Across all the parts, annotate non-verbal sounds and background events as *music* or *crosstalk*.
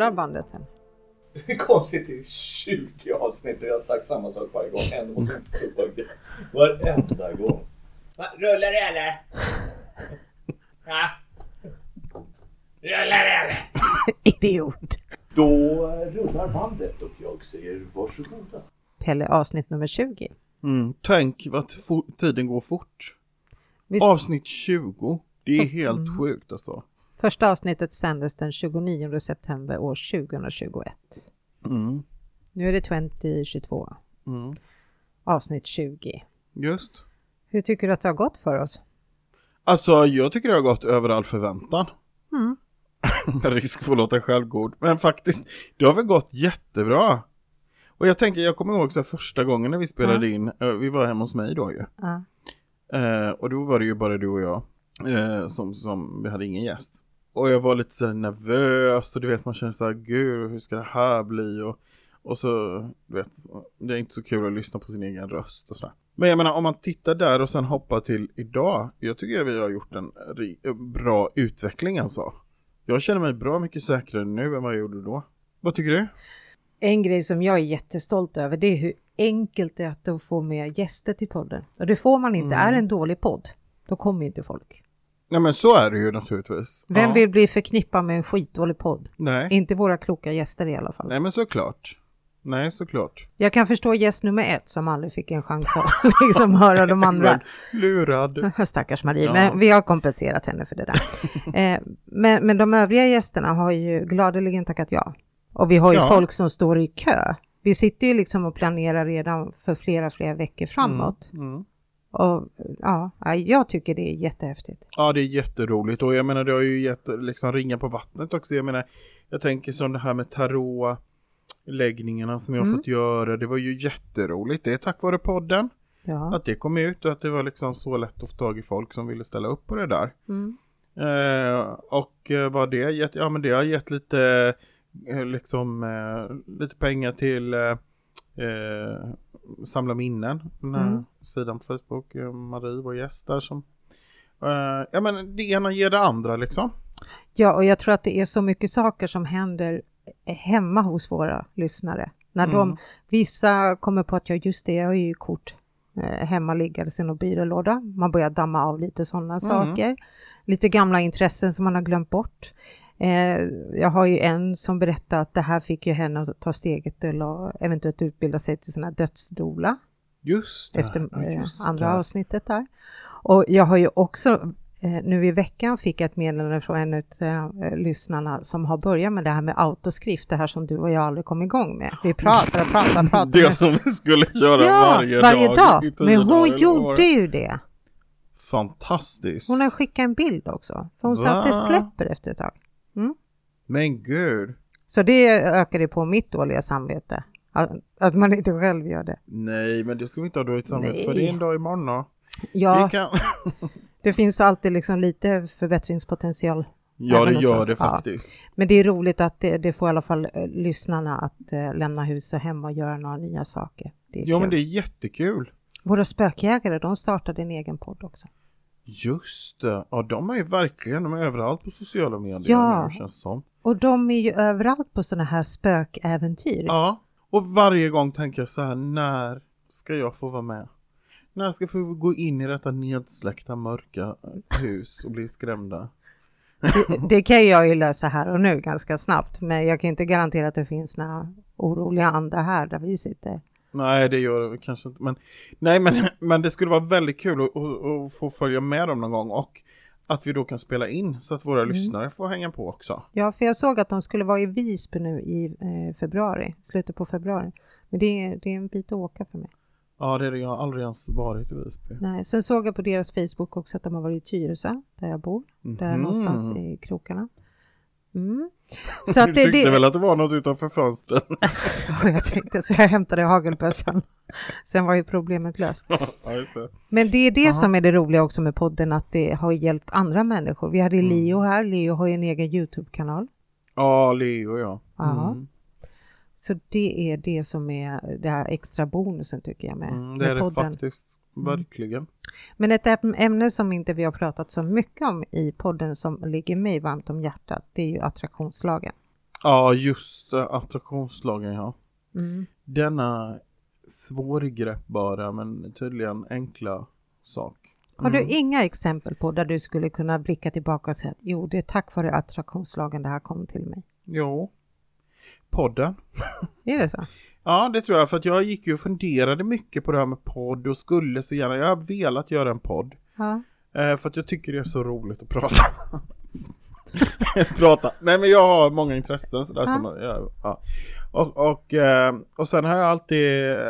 rullar bandet än. Det är konstigt i 20 avsnitt och jag har sagt samma sak varje gång. Ändå måste jag få Varenda gång. Va, rullar det eller? Va? Rullar det eller? *laughs* Idiot! Då rullar bandet och jag säger varsågoda. Pelle, avsnitt nummer 20. Mm, tänk vad tiden går fort. Visst, Avsnitt 20. Det är helt Mm. sjukt alltså. Första avsnittet sändes den 29 september år 2021. Mm, Nu är det 2022, mm. avsnitt 20. Just. Hur tycker du att det har gått för oss? Alltså jag tycker det har gått över all förväntan. Mm. *laughs* Risk för att låta självgod. Men faktiskt, det har väl gått jättebra. Och jag tänker, jag kommer ihåg så första gången när vi spelade in, eh, vi var hemma hos mig då ju. Ja. Eh, och då var det ju bara du och jag. Eh, som, som, vi hade ingen gäst. Och jag var lite så nervös och du vet man känner så här, gud hur ska det här bli? Och, och så, du vet, det är inte så kul att lyssna på sin egen röst och sådär. Men jag menar om man tittar där och sen hoppar till idag. Jag tycker vi har gjort en bra utveckling alltså. Jag känner mig bra mycket säkrare nu än vad jag gjorde då. Vad tycker du? En grej som jag är jättestolt över det är hur enkelt det är att få med gäster till podden. Och det får man inte. Mm. Är en dålig podd, då kommer inte folk. Nej men så är det ju naturligtvis. Vem Ja. vill bli förknippad med en skitdålig podd? Nej. Inte våra kloka gäster i alla fall. Nej men såklart. Nej såklart. Jag kan förstå gäst nummer ett som aldrig fick en chans att *laughs* liksom höra de andra. Lurad. *laughs* Stackars Marie, Ja. men vi har kompenserat henne för det där. *laughs* eh, men, men de övriga gästerna har ju gladeligen tackat ja. Och vi har ju Ja. folk som står i kö. Vi sitter ju liksom och planerar redan för flera, flera veckor framåt. Mm. Och ja, ja, jag tycker det är jättehäftigt. Ja, det är jätteroligt och jag menar det har ju gett liksom ringa på vattnet också. Jag menar, jag tänker som det här med tarotläggningarna som jag har Mm. fått göra. Det var ju jätteroligt. Det är tack vare podden Ja. att det kom ut och att det var liksom så lätt att få tag i folk som ville ställa upp på det där. Mm. Eh, och eh, vad det gett? Ja, men det har gett lite eh, liksom eh, lite pengar till eh, eh, Samla minnen. Den här Mm. sidan på Facebook. Eh, Marie, vår gäst där som eh, ja men det ena ger det andra liksom. ja, och jag tror att det är så mycket saker som händer hemma hos våra lyssnare. När de, Mm. vissa kommer på att ja, just det, jag har ju kort eh, hemma liggandes i någon byrålåda. Man börjar damma av lite sådana saker. Lite gamla intressen som man har glömt bort. Eh, jag har ju en som berättar att det här fick ju henne att ta steget att eventuellt utbilda sig till sån här dödsdoula Just det. efter ja, eh, just andra det. avsnittet där. Och jag har ju också eh, nu i veckan fick jag ett meddelande från en av lyssnarna som har börjat med det här med autoskrift, det här som du och jag aldrig kom igång med. Vi pratar och pratar och *laughs* pratar. Det som vi skulle *laughs* göra ja, varje, varje dag. dag. Men hon eller gjorde ju det. Fantastiskt. Hon har skickat en bild också. För hon sa att det Va? släpper efter ett tag. Men gud. Så det ökade på mitt dåliga samvete. Att, att man inte själv gör det. Nej, men det ska vi inte ha dåligt samvete för. Nej. Det är en dag imorgon då. Ja, kan... *laughs* det finns alltid liksom lite förbättringspotential. ja, det gör det Ja. faktiskt. Men det är roligt att det, det får i alla fall eh, lyssnarna att eh, lämna huset hemma och göra några nya saker. Ja, kul. men det är jättekul. Våra spökjägare, de startade en egen podd också. Just det. Ja, de är ju verkligen, de är överallt på sociala medier Ja. nu känns som. Och de är ju överallt på sådana här spökäventyr. Ja, och varje gång tänker jag så här, när ska jag få vara med? När ska jag få gå in i detta nedsläckta mörka hus och bli skrämda? Det, det kan jag ju lösa här och nu ganska snabbt, men jag kan inte garantera att det finns några oroliga andar här där vi sitter. Nej, det gör det kanske inte. Men, nej, men, *laughs* men det skulle vara väldigt kul att, att, få följa med dem någon gång och att vi då kan spela in så att våra Mm. lyssnare får hänga på också. Ja, för jag såg att de skulle vara i Visby nu i eh, februari, slutet på februari. Men det är, det är en bit att åka för mig. Ja, det är det. Jag har aldrig ens varit i Visby. Nej, sen såg jag på deras Facebook också att de har varit i Tyresö, där jag bor. Där Mhm. någonstans i krokarna. Mm. *laughs* Så du att det, tyckte det, väl att det var något utanför fönstren? *laughs* Ja, jag tänkte så jag hämtade hagelbössan. Sen var ju problemet löst. ja, just det. Men det är det Aha. som är det roliga också med podden, att det har hjälpt andra människor. Vi hade Mm. Leo här, Leo har ju en egen YouTube-kanal. Ja, Leo ja. Ja. Mm. Så det är det som är det här extra bonusen tycker jag med, Mm, det med är det podden. Mm. faktiskt. Verkligen. Men ett äm- ämne som inte vi har pratat så mycket om i podden som ligger mig varmt om hjärtat, det är ju attraktionslagen. Ja, just det. Attraktionslagen, ja. Mm. Denna svårgreppbara men tydligen enkla sak. Har Mm. du inga exempel på där du skulle kunna blicka tillbaka och säga att jo, det är tack vare attraktionslagen det här kom till mig? Jo. Podden. Är det så? Ja, det tror jag. För att jag gick ju och funderade mycket på det här med podd och skulle så gärna. Jag har velat göra en podd. Ja. Eh, för att jag tycker det är så roligt att prata. *laughs* prata. Nej men jag har många intressen sådär Ja. som jag, ja. Och, och, eh, och sen har jag alltid, eh,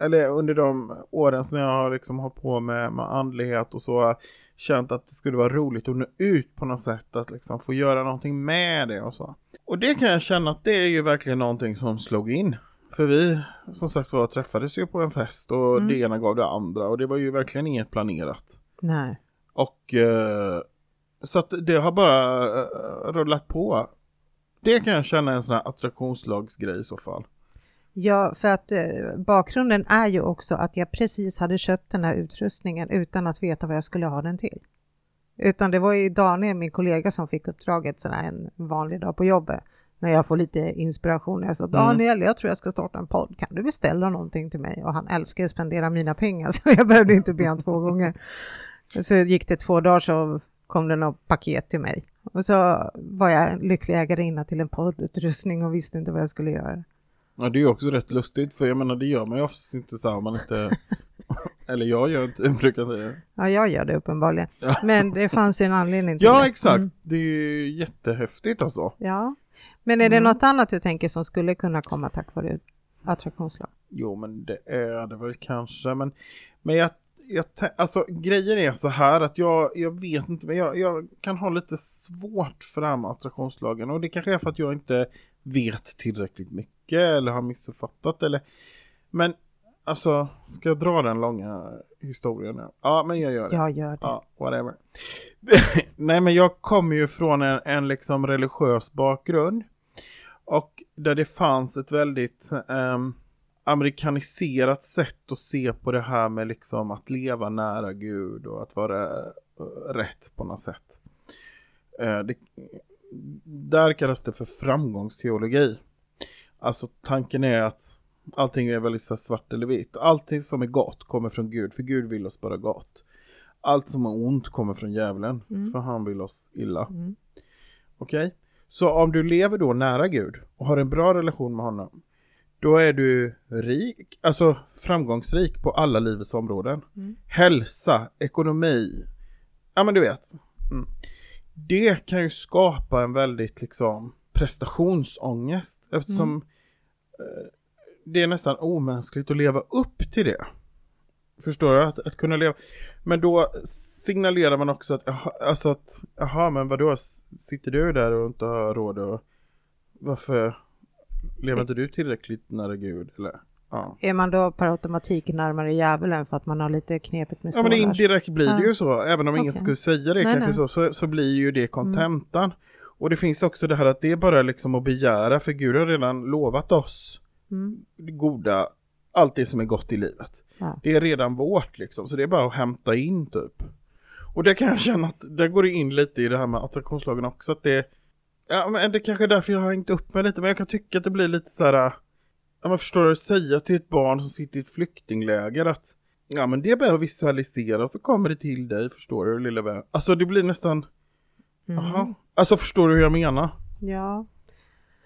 eller under de åren som jag har liksom hållit på med, med andlighet och så, känt att det skulle vara roligt att nå ut på något sätt, att liksom få göra någonting med det och så. Och det kan jag känna att det är ju verkligen någonting som slog in. För vi, som sagt var, träffades ju på en fest och Mm. det ena gav det andra och det var ju verkligen inget planerat. Nej. Och eh, så att det har bara eh, rullat på. Det kan jag känna är en sån här attraktionslagsgrej i så fall. Ja, för att eh, bakgrunden är ju också att jag precis hade köpt den här utrustningen utan att veta vad jag skulle ha den till. Utan det var ju Daniel, min kollega, som fick uppdraget sådär en vanlig dag på jobbet. När jag får lite inspiration. Jag sa Daniel, jag tror jag ska starta en podd. Kan du beställa någonting till mig? Och han älskar att spendera mina pengar *laughs* så jag behövde inte be honom två gånger. Så gick det två dagar så kom det något paket till mig. Och så var jag en lycklig ägarinna till en poddutrustning och visste inte vad jag skulle göra. Ja, det är ju också rätt lustigt för jag menar det gör man ju oftast inte så här om man inte *laughs* Eller jag gör inte, *laughs* jag brukar säga Ja, jag gör det uppenbarligen. Ja. Men det fanns en anledning till Ja det. exakt, Mm. det är ju jättehäftigt alltså. Ja. Men är det Mm. något annat du tänker som skulle kunna komma tack vare attraktionslag? Jo men det är det väl kanske men Men jag, jag alltså grejen är så här att jag, jag vet inte men jag, jag kan ha lite svårt med attraktionslagen och det kanske är för att jag inte vet tillräckligt mycket eller har missuppfattat eller Men alltså ska jag dra den långa historien nu? Ja men jag gör det. Jag gör det. Ja, whatever. *laughs* Nej, men jag kommer ju från en, en liksom religiös bakgrund. Och där det fanns ett väldigt ehm, amerikaniserat sätt att se på det här med liksom att leva nära Gud och att vara eh, rätt på något sätt. Eh, det, där kallas det för framgångsteologi. Alltså tanken är att allting är väldigt så svart eller vitt. Allting som är gott kommer från Gud, för Gud vill oss bara gott. Allt som är ont kommer från djävulen, Mm. för han vill oss illa. Mm. Okej? Så om du lever då nära Gud och har en bra relation med honom, då är du rik, alltså framgångsrik på alla livets områden. Mm. Hälsa, ekonomi, ja men du vet. Mm. Det kan ju skapa en väldigt liksom prestationsångest eftersom eh, det är nästan omänskligt att leva upp till det. Förstår du? Att, att kunna leva. Men då signalerar man också att, alltså att, jaha men vadå, sitter du där och inte har råd och varför lever inte du tillräckligt nära Gud? Eller? Ja. Är man då per automatik närmare djävulen för att man har lite knepigt med ja men stålar? indirekt blir det Ja. ju så, även om ingen Okej. skulle säga det Nej, kanske nej. Så, så, så blir ju det kontentan. Och det finns också det här att det är bara liksom att begära, för Gud har redan lovat oss Mm. det goda, allt det som är gott i livet. Ja. Det är redan vårt liksom, så det är bara att hämta in typ. Och det kan jag känna att det går in lite i det här med attraktionslagen också, att det Ja men det kanske är därför jag har hängt upp mig lite, men jag kan tycka att det blir lite så här. Ja men förstår du, säga till ett barn som sitter i ett flyktingläger att Ja men det behöver visualisera så kommer det till dig, förstår du lilla vän. Alltså det blir nästan, Mm. Alltså förstår du hur jag menar? Ja,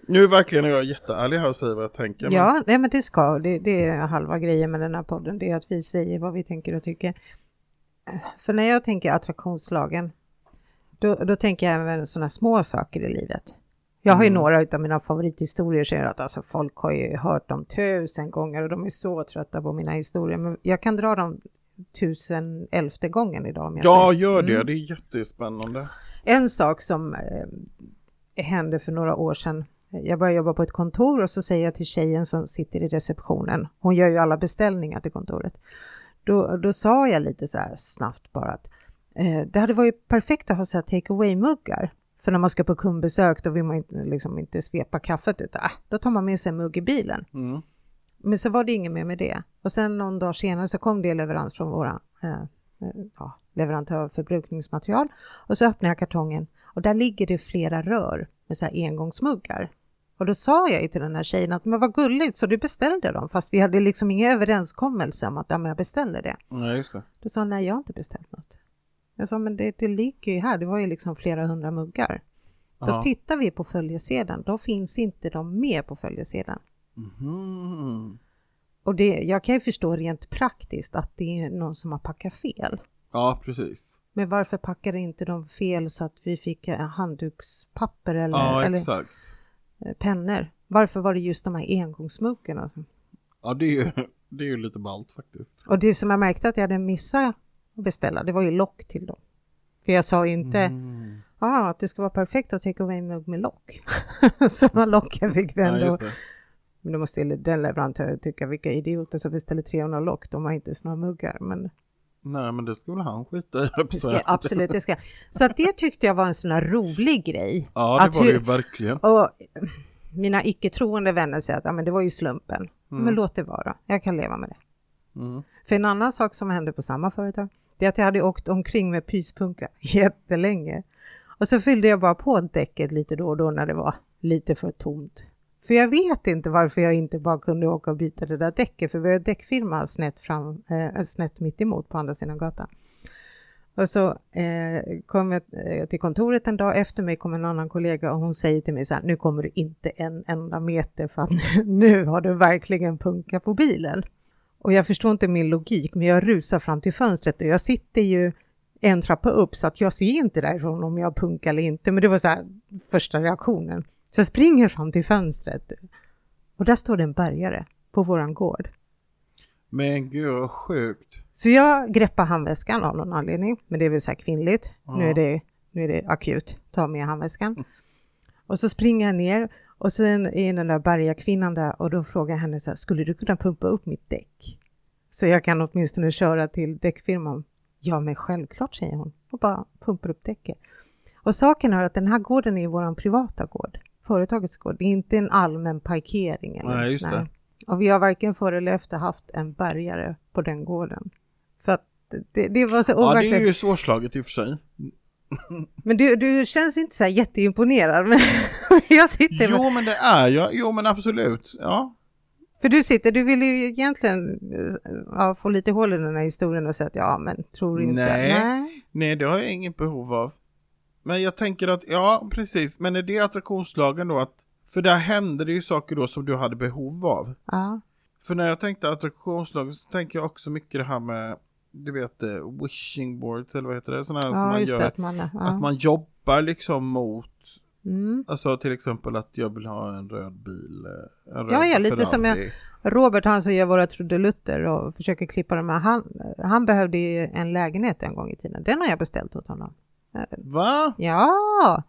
Nu är verkligen jag jätteärlig här och säger vad jag tänker. men- ja nej, men det ska. Det, det är halva grejen med den här podden. Det är att vi säger vad vi tänker och tycker. För när jag tänker attraktionslagen, då, då tänker jag även sådana små saker i livet. Jag har ju Mm. några av mina favorithistorier är det att alltså, folk har ju hört dem tusen gånger och de är så trötta på mina historier. Men jag kan dra dem tusen elfte gången idag Ja, säger. gör det. Mm. Det är jättespännande. En sak som eh, hände för några år sedan. Jag började jobba på ett kontor och så säger jag till tjejen som sitter i receptionen, hon gör ju alla beställningar till kontoret. Då, då sa jag lite så här snabbt bara att eh, det hade varit perfekt att ha så här take away-muggar. För när man ska på kundbesök då vill man inte, liksom inte svepa kaffet utan äh, då tar man med sig en mugg i bilen. Mm. Men så var det inget mer med det. Och sen någon dag senare så kom det leverans från våra eh, eh, ja, leverantör av förbrukningsmaterial. Och så öppnar jag kartongen och där ligger det flera rör med så här engångsmuggar. Och då sa jag ju till den här tjejen att men vad gulligt så du beställde dem fast vi hade liksom ingen överenskommelse om att ja, men jag beställde det. Nej, just det. Då sa hon nej jag har inte beställt något. Jag sa men det, det ligger ju här, det var ju liksom flera hundra muggar. Då Ja. tittar vi på följesedeln, då finns inte de med på följesedeln. Mhm. Och det, jag kan ju förstå rent praktiskt att det är någon som har packat fel. Ja, precis. Men varför packade inte de fel så att vi fick eh, handdukspapper eller, Ja, eller exakt. eh, pennor? Varför var det just de här engångsmuggarna? Ja, det är ju, *laughs* det är ju lite ballt faktiskt. Och det som jag märkte att jag hade missat att beställa, det var ju lock till dem. För jag sa ju inte Mm. ah, att det ska vara perfekt att take away-mugg med lock. *laughs* Sådana locken fick vi Ja, ändå. det. Men då måste den leverantören tycka vilka idioter som beställer 300 lock, de har inte såna muggar. Men Nej, men det ska väl han skita i. *laughs* det ska, absolut, det ska. Så att det tyckte jag var en sån här rolig grej. Ja, det att var det ju hur- verkligen. Och mina icke-troende vänner säger att ja, men det var ju slumpen. Mm. Men låt det vara, jag kan leva med det. Mm. För en annan sak som hände på samma företag, det är att jag hade åkt omkring med pyspunka *laughs* jättelänge. Och så fyllde jag bara på däcket lite då och då när det var lite för tomt. För jag vet inte varför jag inte bara kunde åka och byta det där däcket, för vi har däckfirma snett, fram, eh, eh, snett mitt emot på andra sidan gatan. Och så eh, kom jag eh, till kontoret en dag efter mig kom en annan kollega och hon säger till mig så här, nu kommer du inte en enda meter för att *laughs* nu har du verkligen punka på bilen. Och jag förstår inte min logik, men jag rusar fram till fönstret och jag sitter ju en trappa upp så att jag ser inte därifrån om jag punkar eller inte. Men det var så här första reaktionen. Så jag springer fram till fönstret och där står det en bärgare på våran gård. Men gud vad sjukt. Så jag greppar handväskan av någon anledning, men det är väl så här kvinnligt. Nu, Ja. är det, nu är det akut, ta med handväskan. Och så springer jag ner och sen är den där bärgarkvinnan där och då frågar jag henne så här, skulle du kunna pumpa upp mitt däck? Så jag kan åtminstone köra till däckfirman. Ja, men självklart, säger hon och bara pumpar upp däcket. Och saken är att den här gården är vår privata gård, företagets gård. Det är inte en allmän parkering. Eller, Nej, just det. Och vi har varken före eller efter haft en bärgare på den gården. För att det, det var så Ja, det overkligt. är ju svårslaget i och för sig. Men du, du känns inte så här jätteimponerad. *laughs* Men jag sitter med... Jo, men det är jag. Jo, men absolut. Ja. För du sitter, du vill ju egentligen ja, få lite hål i den här historien och säga att ja, men tror du inte? Nej. Nej, det har jag inget behov av. Men jag tänker att, ja, precis. Men är det attraktionslagen då att, för där hände det ju saker då som du hade behov av. Ja, För när jag tänkte attraktionslagen så tänker jag också mycket det här med, du vet, eh, wishing boards eller vad heter det? Sådana här som ja man gör. det. Att man, ja. Att man jobbar liksom mot, Mm. alltså till exempel att jag vill ha en röd bil. eh, En röd Ja, ja, lite som jag- Robert, han som gör våra trudelutter och försöker klippa dem han, han behövde ju en lägenhet en gång i tiden. Den har jag beställt åt honom. Va? Ja,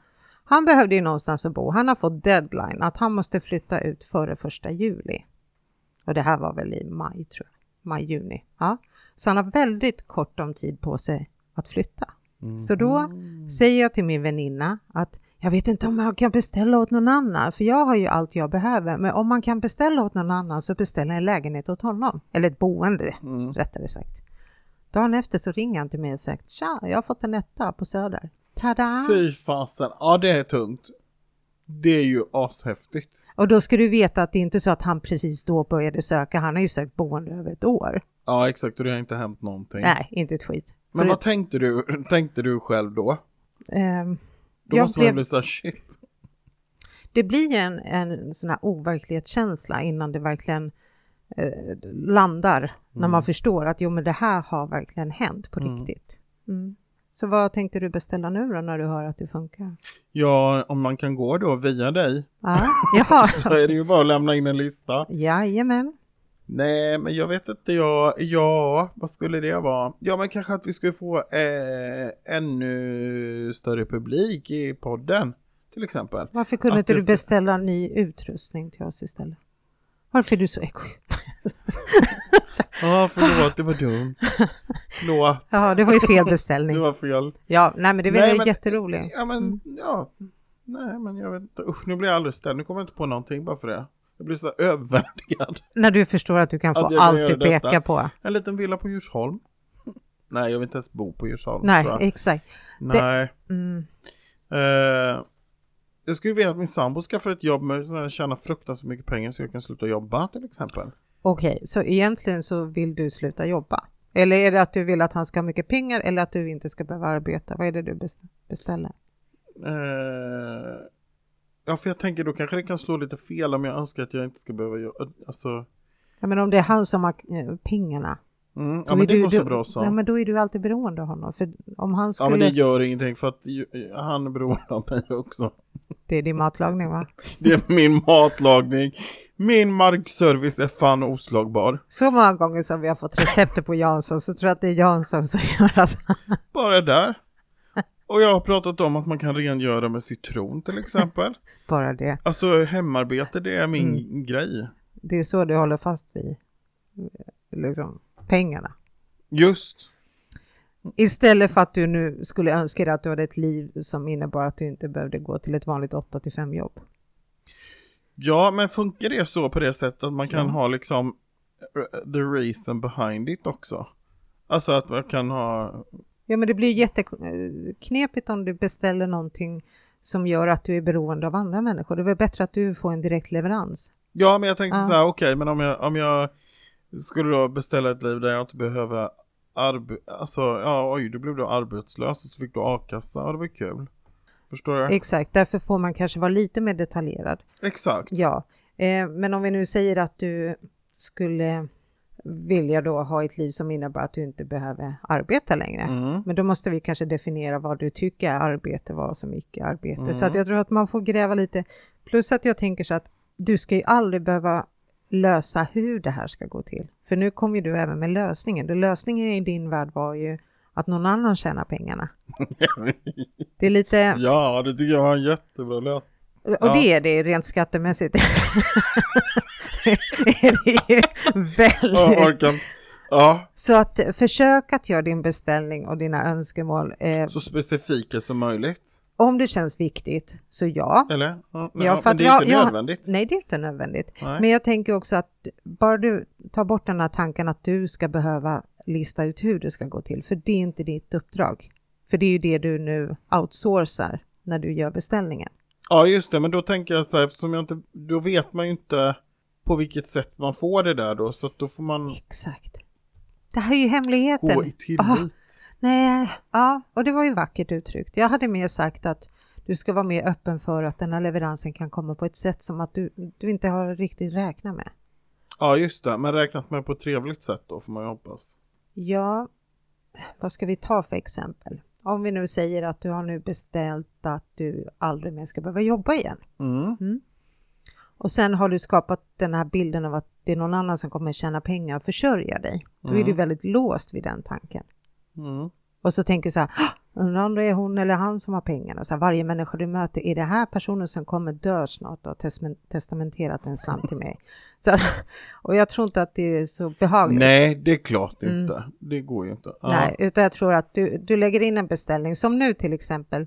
han behövde ju någonstans att bo. Han har fått deadline att han måste flytta ut före första juli. Och det här var väl i maj, tror jag. Maj, juni. Ja. Så han har väldigt kort om tid på sig att flytta. Så då säger jag till min väninna att jag vet inte om jag kan beställa åt någon annan, för jag har ju allt jag behöver. Men om man kan beställa åt någon annan så beställer jag en lägenhet åt honom. Eller ett boende, Mm. rättare sagt. Dagen efter så ringer han till mig och säger tja, jag har fått en etta på Söder. Tada! Fy fasen. Ja, det är tungt. Det är ju ashäftigt. Och då ska du veta att det är inte så att han precis då började söka. Han har ju sökt boende över ett år. Ja, exakt. Och det har inte hänt någonting. Nej, inte ett skit. Men För vad tänkte du, tänkte du själv då? ehm, Då Jag måste man bli såhär, shit. det blir en, en sån här overklighetskänsla innan det verkligen eh, landar. När man förstår att jo men det här har verkligen hänt på Mm. riktigt. Mm. Så vad tänkte du beställa nu då när du hör att det funkar? Ja, om man kan gå då via dig Ja, jaha. *laughs* så är det ju bara att lämna in en lista. Jajamän. Nej, men jag vet inte, jag, ja, vad skulle det vara? Ja, men kanske att vi skulle få eh, ännu större publik i podden, till exempel. Varför kunde Att inte du beställa ny utrustning till oss istället? Varför är du så egoist? Ja, förlåt, det var dumt. Förlåt, *laughs* Ja, det var ju fel det beställning. var fel. Ja, nej men det väl Nej, men- jätteroligt. Ja, men, Mm. ja, nej, men jag vet inte. Usch, nu blir jag alldeles ställd. Nu kommer jag inte på någonting bara för det. Jag blir så överväldigad. När du förstår att du kan få Att allt du pekar på. En liten villa på Djursholm. *laughs* Nej, jag vill inte ens bo på Djursholm. Nej, exakt. Nej. Mm. Eh, Jag skulle vilja att min sambo skaffar ett jobb med sådana tjäna fruktansvärt mycket pengar så jag kan sluta jobba till exempel. Okej, så egentligen så vill du sluta jobba? Eller är det att du vill att han ska ha mycket pengar eller att du inte ska behöva arbeta? Vad är det du best- beställer? Eh, ja, för jag tänker då kanske det kan slå lite fel om jag önskar att jag inte ska behöva jobba. Alltså, Ja, men om det är han som har eh, pengarna. mm, ja men det du, går så du, bra så. Ja, men då är du alltid beroende av honom. För om han Ja skulle... men det gör ingenting för att ju- han är beroende av mig också. det är din matlagning va? *laughs* Det är min matlagning. Min markservice är fan oslagbar. Så många gånger som vi har fått receptet på Jansson så tror jag att det är Jansson som gör att... *laughs* Bara där. Och jag har pratat om att man kan rengöra med citron till exempel. *laughs* Bara det. Alltså hemarbete det är min Mm. grej. Det är så du håller fast vid liksom, pengarna. Just. Istället för att du nu skulle önska dig att du hade ett liv som innebar att du inte behövde gå till ett vanligt 8 till 5 jobb. Ja men funkar det så på det sättet att man kan Ja. ha liksom eh, the reason behind it också? Alltså att man kan ha Ja, men det blir jätteknepigt om du beställer någonting som gör att du är beroende av andra människor. Det är väl bättre att du får en direkt leverans. Ja men jag tänkte Ja. så här, okej men om jag, om jag skulle då beställa ett liv där jag inte behöver arbeta, alltså ja oj, då blev du arbetslös och så fick du a-kassa, ja det var kul. Förstår du? Exakt, därför får man kanske vara lite mer detaljerad. Exakt. Ja, eh, men om vi nu säger att du skulle vilja då ha ett liv som innebär att du inte behöver arbeta längre. Mm. Men då måste vi kanske definiera vad du tycker är arbete, vad som icke är arbete. Så Mm. att jag tror att man får gräva lite. Plus att jag tänker så att du ska ju aldrig behöva lösa hur det här ska gå till. För nu kommer ju du även med lösningen. Lösningen i din värld var ju att någon annan tjänar pengarna. *laughs* Det är lite, ja, det tycker jag var en jättebra låt. och ja. det är det rent skattemässigt. *laughs* är det ju Jag väldigt Ja, Så att försök att göra din beställning och dina önskemål. Eh, så specifika som möjligt. om det känns viktigt, så ja. Eller? Ja, nej, Ja, men det är jag- inte jag- nödvändigt. Nej, det är inte nödvändigt. Nej. Men jag tänker också att bara du tar bort den här tanken att du ska behöva lista ut hur det ska gå till, för det är inte ditt uppdrag. För det är ju det du nu outsourcar när du gör beställningen. Ja, just det, men då tänker jag så här, eftersom jag inte, då vet man ju inte på vilket sätt man får det där då, så att då får man Exakt. Det här är ju hemligheten. gå i tillit. Ah, nej, ja, och det var ju vackert uttryckt. Jag hade mer sagt att du ska vara mer öppen för att den här leveransen kan komma på ett sätt som att du, du inte har riktigt räknat med. Ja, just det, men räknat med på ett trevligt sätt då får man ju hoppas. Ja, vad ska vi ta för exempel? Om vi nu säger att du har nu beställt att du aldrig mer ska behöva jobba igen. Mm. Och sen har du skapat den här bilden av att det är någon annan som kommer tjäna pengar och försörja dig. Då är du Mm. väldigt låst vid den tanken. Mm. Och så tänker du så här, "Ah, undrar om det är hon eller han som har pengarna. Så här, varje människa du möter, är det här personen som kommer dö snart och har testamenterat en slant till mig? *laughs* Så, och jag tror inte att det är så behagligt. Nej, det är klart Mm. inte. Det går ju inte. Ja. Nej, utan jag tror att du, du lägger in en beställning som nu till exempel.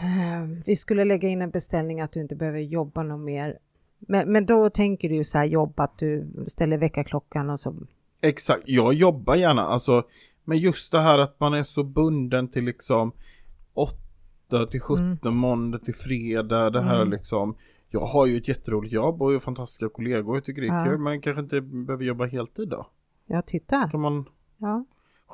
eh, Vi skulle lägga in en beställning att du inte behöver jobba något mer. Men, men då tänker du så här jobb att du ställer väckarklockan och så. Exakt, jag jobbar gärna, alltså, men just det här att man är så bunden till liksom 8 till 17, måndag till fredag, det här Mm. liksom. Jag har ju ett jätteroligt jobb och fantastiska kollegor, jag tycker det är Ja. kul, men kanske inte behöver jobba heltid då. Ja, titta. Kan man Ja.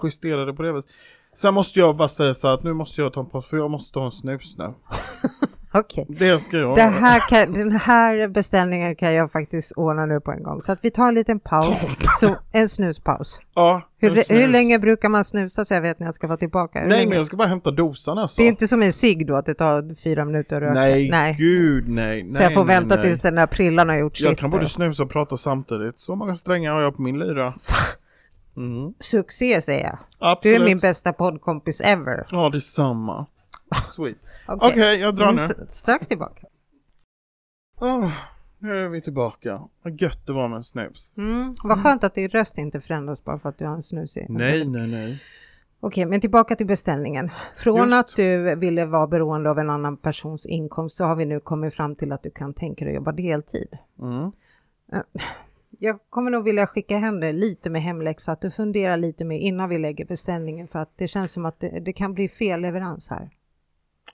justera det på det viset? Sen måste jag bara säga så här att nu måste jag ta en paus för jag måste ta en snus nu. *laughs* Okej. Det ska jag Det här kan, den här beställningen kan jag faktiskt ordna nu på en gång. Så att vi tar en liten paus. Så en snuspaus. Ja, Hur, snus. hur länge brukar man snusa så jag vet när jag ska vara tillbaka? Hur Nej länge? men jag ska bara hämta dosan alltså. Det är inte som en cigg då att det tar fyra minuter att röka. Nej, nej. gud nej. Så jag får nej, vänta nej. tills den där prillan har gjort Jag sitt. kan både snusa och prata samtidigt. Så många strängar har jag på min lyra. *laughs* Mm. Succé säger jag. Absolut. Du är min bästa poddkompis ever. Ja, detsamma. Sweet. Okej, Okej, jag drar nu. Mm, s- Strax tillbaka. Åh, nu är vi tillbaka. Vad gött det var med en snus. Mm, vad skönt att din röst inte förändras bara för att du har en snus i. Nej, nej, nej. Okej, men tillbaka till beställningen. Från Just. att du ville vara beroende av en annan persons inkomst så har vi nu kommit fram till att du kan tänka dig att jobba deltid. Mm. Jag kommer nog vilja skicka hem det lite med hemläxa, att du funderar lite mer innan vi lägger beställningen för att det känns som att det, det kan bli fel leverans här.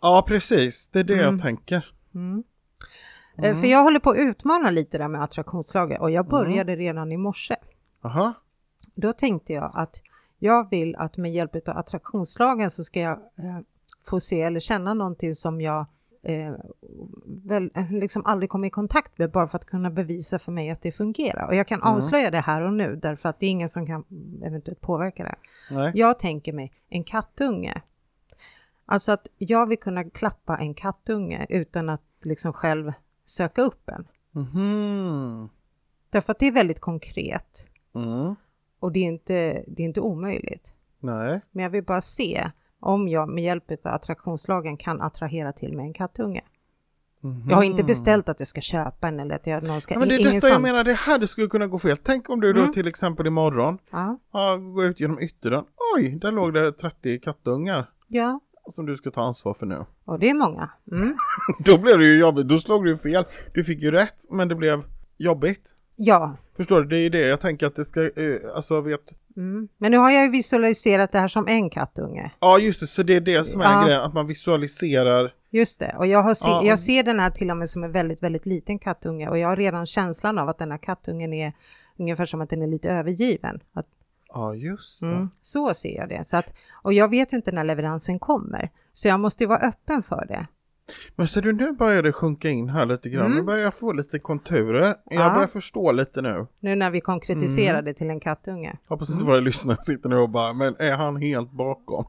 Ja, precis. Det är det Mm. jag tänker. Mm. Eh, För jag håller på att utmana lite där med attraktionslagen och jag började redan i morse. Aha. Då tänkte jag att jag vill att med hjälp av attraktionslagen så ska jag eh, få se eller känna någonting som jag eh, väl, eh, liksom aldrig kommer i kontakt med bara för att kunna bevisa för mig att det fungerar. Och jag kan avslöja det här och nu därför att det är ingen som kan eventuellt påverka det. Nej. Jag tänker mig en kattunge. Alltså att jag vill kunna klappa en kattunge utan att liksom själv söka upp en. Mhm. Därför att det är väldigt konkret Mm. och det är inte, det är inte omöjligt. Nej. Men jag vill bara se om jag med hjälp av attraktionslagen kan attrahera till mig en kattunge. Jag har inte beställt att jag ska köpa en eller att jag, någon ska... Ja, men det är detta jag sån- menar, det här det skulle kunna gå fel. Tänk om du då Mm. till exempel imorgon Ja, ja, går ut genom ytterdörren. Oj, där låg det 30 kattungar ja, som du ska ta ansvar för nu. och det är många. Mm. *laughs* Då blev det ju jobbigt, då slog du fel. Du fick ju rätt, men det blev jobbigt. Ja, Förstår du? Det är det jag tänker att det ska, eh, alltså vet... mm. men nu har jag ju visualiserat det här som en kattunge. Ja just det, så det är det som är Ja. grejen, att man visualiserar. Just det, och jag, har se, Ja. jag ser den här till och med som en väldigt, väldigt liten kattunge och jag har redan känslan av att den här kattungen är ungefär som att den är lite övergiven. Att, Ja just det. mm, så ser jag det. Så att, och jag vet ju inte när leveransen kommer, så jag måste ju vara öppen för det. Men ser du, nu börjar det sjunka in här lite grann. Mm. Nu börjar jag få lite konturer. Jag Ja. börjar förstå lite nu. Nu när vi konkretiserar Mm. till en kattunge. Hoppas inte våra lyssnare sitter nu och bara, men är han helt bakom?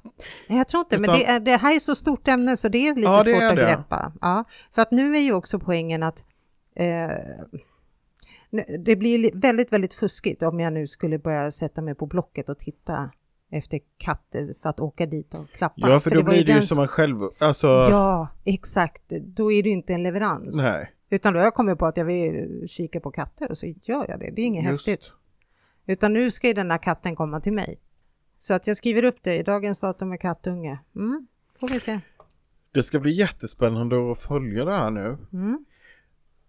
Nej, Jag tror inte, men Utan- det, är, det här är så stort ämne så det är lite Ja, svårt är att greppa. Ja, för att nu är ju också poängen att eh, det blir li- väldigt, väldigt fuskigt om jag nu skulle börja sätta mig på Blocket och titta efter katter för att åka dit och klappa. Ja, för, då var blir det ju den- som en själv... Alltså, Ja, exakt. Då är det ju inte en leverans. nej. Utan då har jag kommit på att jag vill kika på katter och så gör jag det. Det är inget Just. häftigt. Utan nu ska ju den här katten komma till mig. Så att jag skriver upp det i dagens datum med kattunge. Mm, får vi se. Det ska bli jättespännande att följa det här nu. Mm.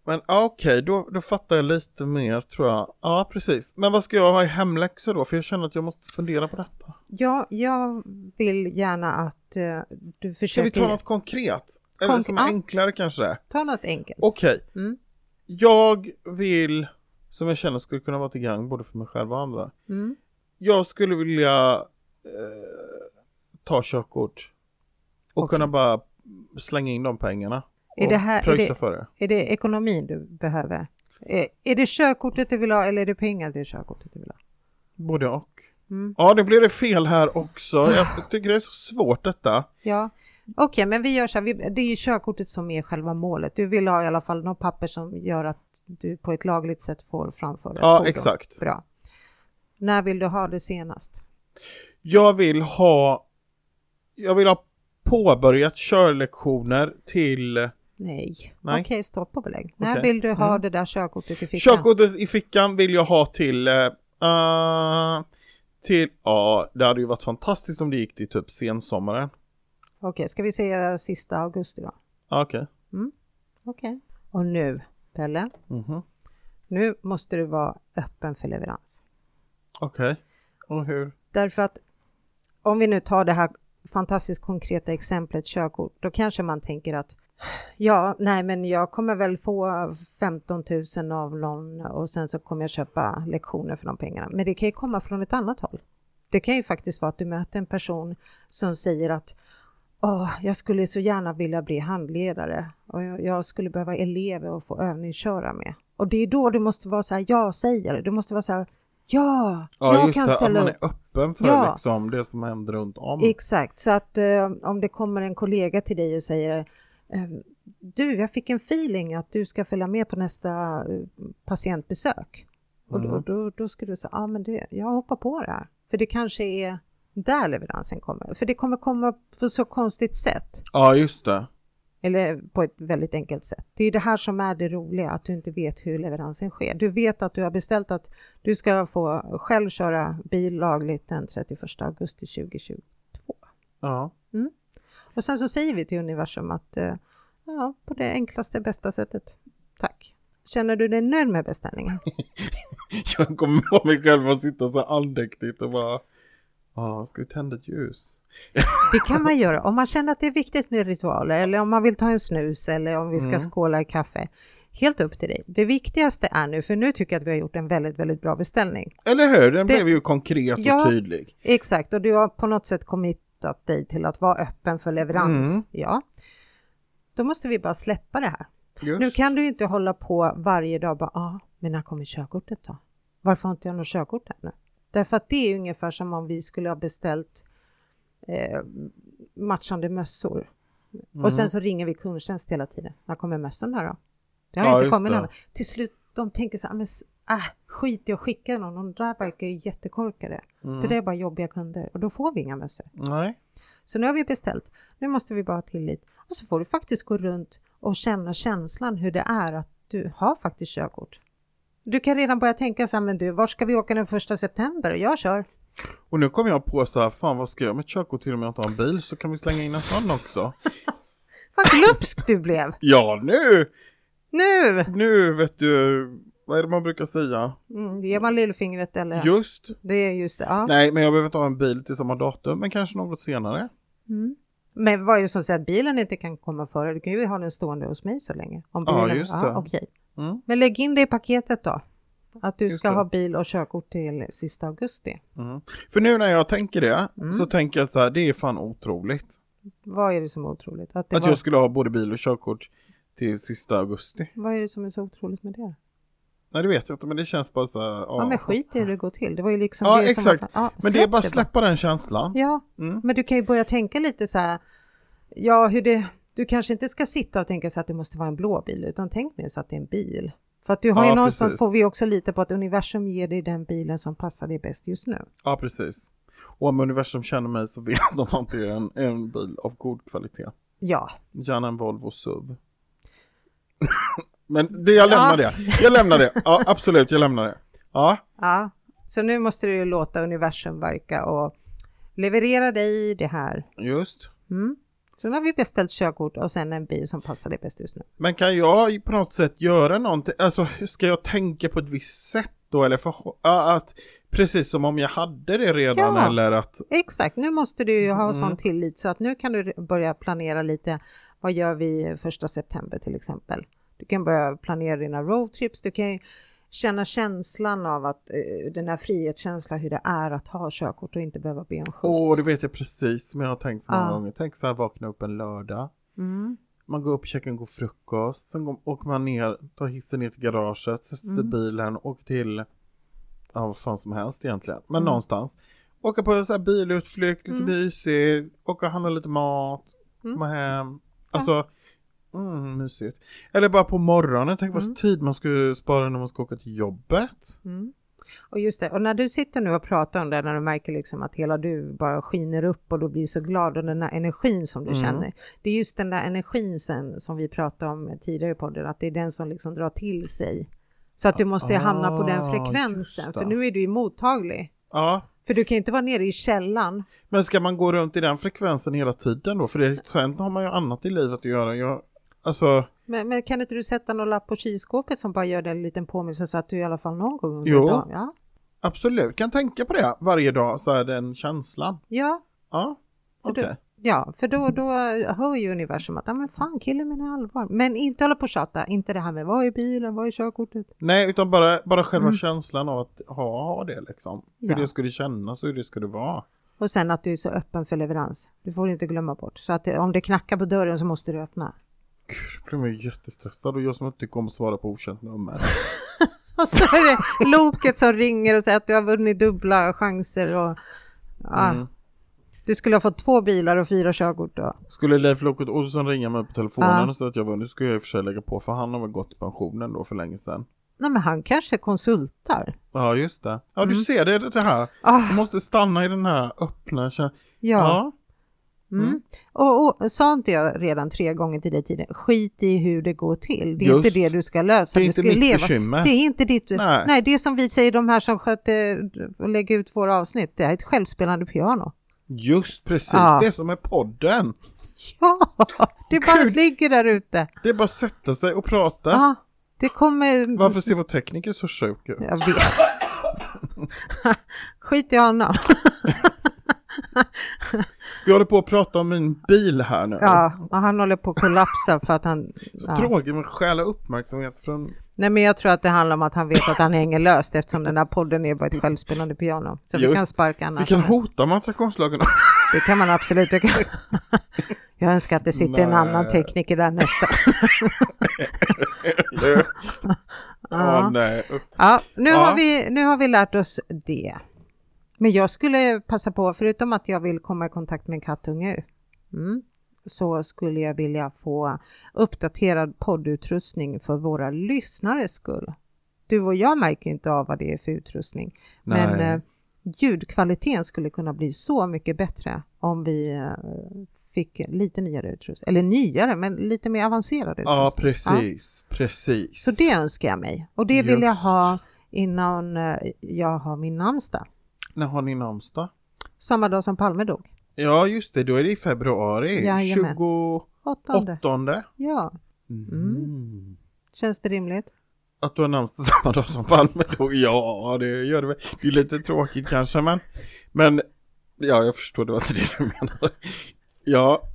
Men okej, då, då fattar jag lite mer tror jag. Ja, precis. Men vad ska jag ha i hemläxa då? För jag känner att jag måste fundera på detta. Ja, jag vill gärna att eh, du Ska försöker vi ta något konkret? Eller Konk- som är enklare kanske? ta något enkelt. Okej, Mm. jag vill, som jag känner skulle kunna vara till gagn både för mig själv och andra. Mm. Jag skulle vilja eh, ta körkort. Och Okej. kunna bara slänga in de pengarna. Är det här- är det- för det. Är det ekonomin du behöver? Är, är det körkortet du vill ha eller är det pengar till körkortet du vill ha? Både och. Mm. Ja, det blir det fel här också. Jag *laughs* tycker det är så svårt detta. Ja, okej, men vi gör så här. Vi, det är ju körkortet som är själva målet. Du vill ha i alla fall något papper som gör att du på ett lagligt sätt får framföra Ja, fordon. exakt. Bra. När vill du ha det senast? Jag vill ha Jag vill ha påbörjat körlektioner till Nej. Nej. Okej, stopp och belägg. När Okej. vill du ha Mm. det där körkortet i fickan? Körkortet i fickan vill jag ha till eh, eh, till, ja det hade ju varit fantastiskt om det gick till typ sensommaren. Okej, ska vi säga sista augusti då? Ja, Okej. Okej. Och nu, Pelle, Mhm. nu måste du vara öppen för leverans. Okej. Och hur? Därför att om vi nu tar det här fantastiskt konkreta exemplet körkort, då kanske man tänker att ja, nej, men jag kommer väl få 15 000 av någon och sen så kommer jag köpa lektioner för de pengarna. Men det kan ju komma från ett annat håll. Det kan ju faktiskt vara att du möter en person som säger att Åh, jag skulle så gärna vilja bli handledare och jag, jag skulle behöva elever att få övningsköra med. Och det är då du måste vara så här, ja säger Du måste vara så här, ja, Ja jag just kan det, ställa man upp. är öppen för Ja. liksom det som händer runt om. Exakt, så att eh, om det kommer en kollega till dig och säger du, jag fick en feeling att du ska följa med på nästa eh, patientbesök. Och då, Mm. då, då ska du säga, ja men det, jag hoppar på det här. För det kanske är där leveransen kommer. För det kommer komma på så konstigt sätt. Ja just det. Eller på ett väldigt enkelt sätt. Det är det här som är det roliga, att du inte vet hur leveransen sker. Du vet att du har beställt att du ska få själv köra bil lagligt den 31 augusti 2022. Ja. Och sen så säger vi till universum att eh, ja, på det enklaste, bästa sättet. Tack. Känner du dig nöjd med beställningen? *laughs* Jag kommer på mig själv att sitta så andäktigt och bara Ja, ska vi tända ett ljus? Det kan man göra om man känner att det är viktigt med ritualer eller om man vill ta en snus eller om vi ska Mm. skåla i kaffe. Helt upp till dig. Det viktigaste är nu, för nu tycker jag att vi har gjort en väldigt, väldigt bra beställning. Eller hur? Den Det- blev ju konkret Ja. och tydlig. Exakt, och du har på något sätt committat dig till att vara öppen för leverans. Mm. Ja. Då måste vi bara släppa det här. Just. Nu kan du inte hålla på varje dag bara, ja, ah, men när kommer körkortet då? Varför har inte jag något körkort ännu? Därför att det är ungefär som om vi skulle ha beställt eh, matchande mössor. Och sen så ringer vi kundtjänst hela tiden. När kommer mössorna då? Det har Ja, inte kommit någon. Till slut, de tänker så här, men s- äh, skit i att skicka någon, de där verkar ju jättekorkade. Mm. Det där är bara jobbiga kunder och då får vi inga mössor. Nej. Så nu har vi beställt. Nu måste vi bara ha tillit. Och så får du faktiskt gå runt och känna känslan hur det är att du har faktiskt körkort. Du kan redan börja tänka så här, men du, var ska vi åka den första september? Jag kör. Och nu kommer jag på så här, fan vad ska jag med körkort till om jag inte har en bil så kan vi slänga in en sån också. *laughs* Vad glupsk du blev! ja nu! Nu! Nu vet du, vad är det man brukar säga? Mm, ger man lillfingret eller? Just. Det är just det. Ja. Nej, men jag behöver inte ha en bil till samma datum, men kanske något senare. Mm. Men vad är det som säger att bilen inte kan komma före? Du kan ju ha den stående hos mig så länge. Om Ja, bilen... just det. okej. Mm. Men lägg in det i paketet då. Att du Just ska det. ha bil och körkort till sista augusti. Mm. För nu när jag tänker det, Mm. så tänker jag så här, det är fan otroligt. Vad är det som är otroligt? Att Att var... jag skulle ha både bil och körkort till sista augusti. Vad är det som är så otroligt med det? Nej, det vet jag inte, men det känns bara så här, ja. Ja, men skit i hur det går till. Det var ju liksom Ja, det exakt. som... Ja, Men det är bara att släppa den känslan. Ja, Mm. men du kan ju börja tänka lite så här. Ja, hur det... Du kanske inte ska sitta och tänka så att det måste vara en blå bil, utan tänk mer så att det är en bil. För att du har Ja, ju någonstans precis. får vi också lite på att universum ger dig den bilen som passar dig bäst just nu. Ja, precis. Och om universum känner mig så vet *laughs* de att det är en, en bil av god kvalitet. Ja, Gärna en Volvo SUV. Men det, jag lämnar Ja. det. Jag lämnar det. Ja, absolut, jag lämnar det. Ja, ja. Så nu måste du ju låta universum verka och leverera dig det här. just. Mm. Så nu har vi beställt körkort och sen en bil som passar dig bäst just nu. Men kan jag på något sätt göra någonting? Alltså, ska jag tänka på ett visst sätt då? Eller för, att, precis som om jag hade det redan Ja. eller att... Exakt, nu måste du ju ha Mm. sån tillit så att nu kan du börja planera lite. Vad gör vi första september till exempel? Du kan börja planera dina roadtrips. Du kan känna känslan av att eh, den här frihetskänslan hur det är att ha körkort och inte behöva be om skjuts. Åh, det vet jag precis som jag har tänkt så många Ja. gånger. Tänk så här, vakna upp en lördag. Mm. Man går upp, käkar en god frukost, sen går, åker man ner, tar hissen ner till garaget, sätter sig i Mm. bilen, åker till, ja vad fan som helst egentligen, men Mm. någonstans. Åka på en sån här bilutflykt, lite Mm. mysigt, åka och handla lite mat, Mm. komma hem. Alltså, mm, mysigt. Eller bara på morgonen, tänk vad Mm. tid man skulle spara när man ska åka till jobbet. Mm. Och just det, och när du sitter nu och pratar om det, när du märker liksom att hela du bara skiner upp och du blir så glad och den här energin som du Mm. känner. Det är just den där energin sen som vi pratade om tidigare i podden, att det är den som liksom drar till sig. Så att du måste hamna på den Ah, frekvensen, för nu är du ju mottaglig. Ja, För du kan inte vara nere i källan. men ska man gå runt i den frekvensen hela tiden då? För det, sen har man ju annat i livet att göra. Jag, alltså, Men, men kan inte du sätta någon lapp på kylskåpet som bara gör dig en liten påminnelse så att du i alla fall någon gång Jo. dagen... Ja. absolut, kan tänka på det varje dag, så är den känslan. Ja, Ja, okej. du- Ja, för då, då hör ju universum att, ja men fan killen menar allvar. Men inte hålla på och tjata, inte det här med vad är bilen, vad är körkortet? Nej, utan bara, bara själva Mm. känslan av att ha, ha det liksom. Hur Ja. det skulle kännas och hur det skulle vara. Och sen att du är så öppen för leverans. Du får inte glömma bort. Så att det, om det knackar på dörren så måste du öppna. Blir man ju jättestressad och jag som inte tycker om att svara på okänt nummer. *laughs* Och så är det loket som ringer och säger att du har vunnit dubbla chanser och ja, Mm. du skulle ha fått två bilar och fyra körkort då. Skulle Leif Loket Olsson ringa mig på telefonen Ja. och säga att jag vunnit, skulle jag i och för sig lägga på för han har väl gått i pensionen då för länge sedan. Nej men han kanske konsultar. Ja, just det. Ja, du Mm. ser det, det här. Ah, Du måste stanna i den här öppna ja. ja. Mm. Mm. Och, och sa inte jag redan tre gånger till dig tidigare, skit i hur det går till. Det är Just. inte det du ska lösa. Det är du inte ska mitt leva. bekymmer. Det är inte ditt... Nej. Nej. det är som vi säger, de här som sköter och lägger ut våra avsnitt, det är ett självspelande piano. Just precis, Ja. det som är podden. *laughs* Ja, det bara ligger där ute. Det är bara att sätta sig och prata. Ja, det kommer... Varför ser vår tekniker så sjuk ut? Jag vet. *laughs* Skit i honom. *laughs* Vi håller på att prata om min bil här nu. Ja, och han håller på att kollapsa för att han... Ja. tråkigt med stjäla uppmärksamhet från... Nej, men jag tror att det handlar om att han vet att han hänger löst eftersom den här podden är bara ett självspelande piano. Så vi Just. kan sparka annars. Vi kan hota med attraktionslagen. Det kan man absolut. Jag, kan... jag önskar att det sitter en Nej. annan tekniker där nästa. *laughs* Ja, nej. usch. Ja, nu, Ja. Har vi, nu har vi lärt oss det. Men jag skulle passa på, förutom att jag vill komma i kontakt med en kattunge, mm, så skulle jag vilja få uppdaterad poddutrustning för våra lyssnares skull. Du och jag märker inte av vad det är för utrustning, men Nej. eh, ljudkvaliteten skulle kunna bli så mycket bättre om vi eh, fick lite nyare utrustning, eller nyare, men lite mer avancerad Ja, utrustning. precis. Precis. Så det önskar jag mig och det vill jag Just. ha innan eh, jag har min namnsdag. När har ni namnsdag? Samma dag som Palme dog. Ja, just det. Då är det i februari. Jajamän. 28. Åttonde. Ja, Mm. känns det rimligt? Att du har namnsdag *laughs* samma dag som Palme dog? Ja, det gör det väl. Det är lite tråkigt kanske, men... Men... Ja, jag förstår. Det var inte det du menade. Ja. *laughs*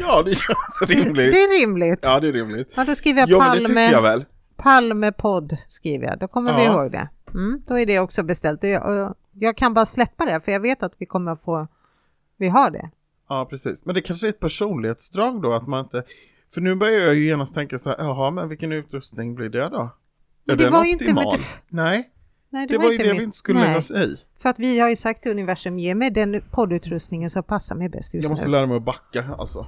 ja, det känns rimligt. Det är rimligt. Ja, Ja, det är rimligt. då skriver jag Ja, men det tycker jag Palme, väl. Palmepodd. Skriver jag. Då kommer vi Ja. ihåg det. Mm, då är det också beställt. Jag, jag kan bara släppa det för jag vet att vi kommer få... Vi har det. Ja, precis. Men det kanske är ett personlighetsdrag då att man inte... För nu börjar jag ju genast tänka så här, jaha, men vilken utrustning blir det då? Men det den var ju inte- optimal? det- Nej, Nej, det, var ju inte det mitt- vi inte skulle Nej, lägga oss i. För att vi har ju sagt till universum, ge mig den poddutrustningen som passar mig bäst just Jag måste nu. lära mig att backa, alltså.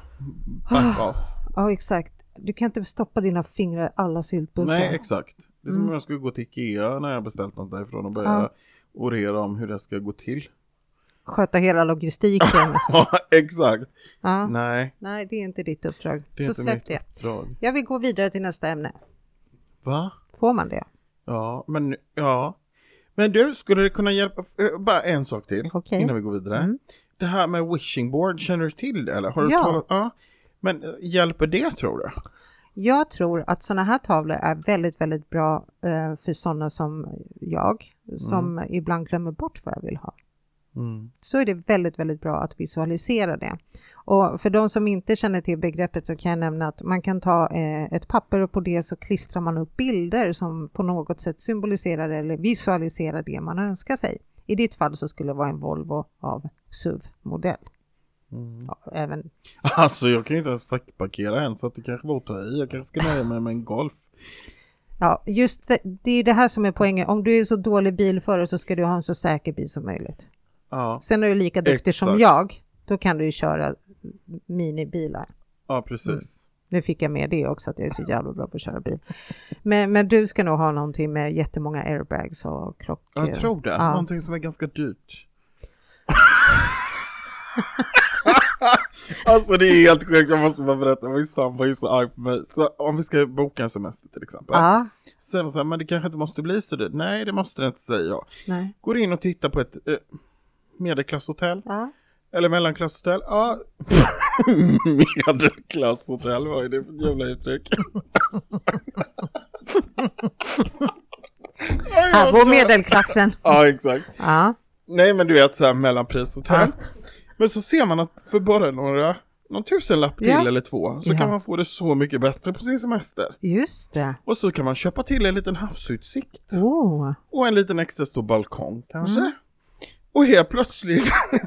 Back off. Ja, exakt. Du kan inte stoppa dina fingrar i alla syltburkar. Nej, exakt. Det är som Mm. om jag skulle gå till Ikea när jag beställt något därifrån och börja orera om hur det ska gå till. Sköta hela logistiken. *laughs* Ja, exakt. ja. Nej. Nej, det är inte ditt uppdrag. det är Så släpp det. uppdrag. Jag vill gå vidare till nästa ämne. Va? Får man det? Ja, men ja. Men du, skulle det kunna hjälpa? eh, Bara en sak till Okej. innan vi går vidare. Mm. Det här med wishing board, känner du till det eller? Har du Ja. talat? Ja. Men eh, hjälper det tror du? Jag tror att sådana här tavlor är väldigt, väldigt bra eh, för sådana som jag, som ibland glömmer bort vad jag vill ha. Mm. Så är det väldigt, väldigt bra att visualisera det. Och för de som inte känner till begreppet så kan jag nämna att man kan ta eh, ett papper och på det så klistrar man upp bilder som på något sätt symboliserar eller visualiserar det man önskar sig. I ditt fall så skulle det vara en Volvo av SUV-modell. Ja, även Alltså jag kan ju inte ens fackparkera än så att det kanske var att ta i. Jag kanske ska nöja mig med en Golf. Ja, just det, det är det här som är poängen. Om du är så dålig bilförare så ska du ha en så säker bil som möjligt. Ja, Sen är du lika duktig som Exakt. jag, då kan du ju köra minibilar. ja precis. Nu fick jag med det också, att jag är så jävla bra på att köra bil. Men, men du ska nog ha någonting med jättemånga airbags och krock... Jag tror det. Ja. Någonting som är ganska dyrt. *laughs* *laughs* alltså det är helt sjukt, jag måste bara berätta. Min sambo är så arg på mig. Så om vi ska boka en semester till exempel. Ja, Så säger man så här, men det kanske inte måste bli så dyrt. Nej, det måste det inte säga jag. nej. Går in och tittar på ett eh, medelklasshotell. Ja. Eller mellanklasshotell. Ja. *laughs* Medelklasshotell, vad är det för jävla uttryck? Här bor medelklassen. Ja, exakt. Ja, Nej, men du vet så här mellanprishotell. Men så ser man att för bara några, någon tusenlapp till Ja. eller två så Ja. kan man få det så mycket bättre på sin semester. just det. Och så kan man köpa till en liten havsutsikt. Oh. Och en liten extra stor balkong kanske. Mm. Och helt plötsligt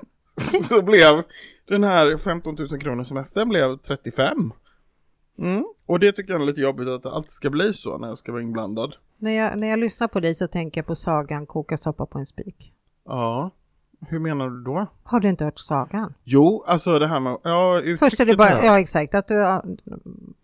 *laughs* så blev den här 15 000 kronor semestern blev 35. Mm. Och det tycker jag är lite jobbigt att det alltid ska bli så när jag ska vara inblandad. När, jag, när jag lyssnar på dig så tänker jag på sagan Koka soppa på en spik. Ja, hur menar du då? Har du inte hört sagan? Jo, alltså det här med, ja, Först är det bara, här. ja exakt, att du, ja,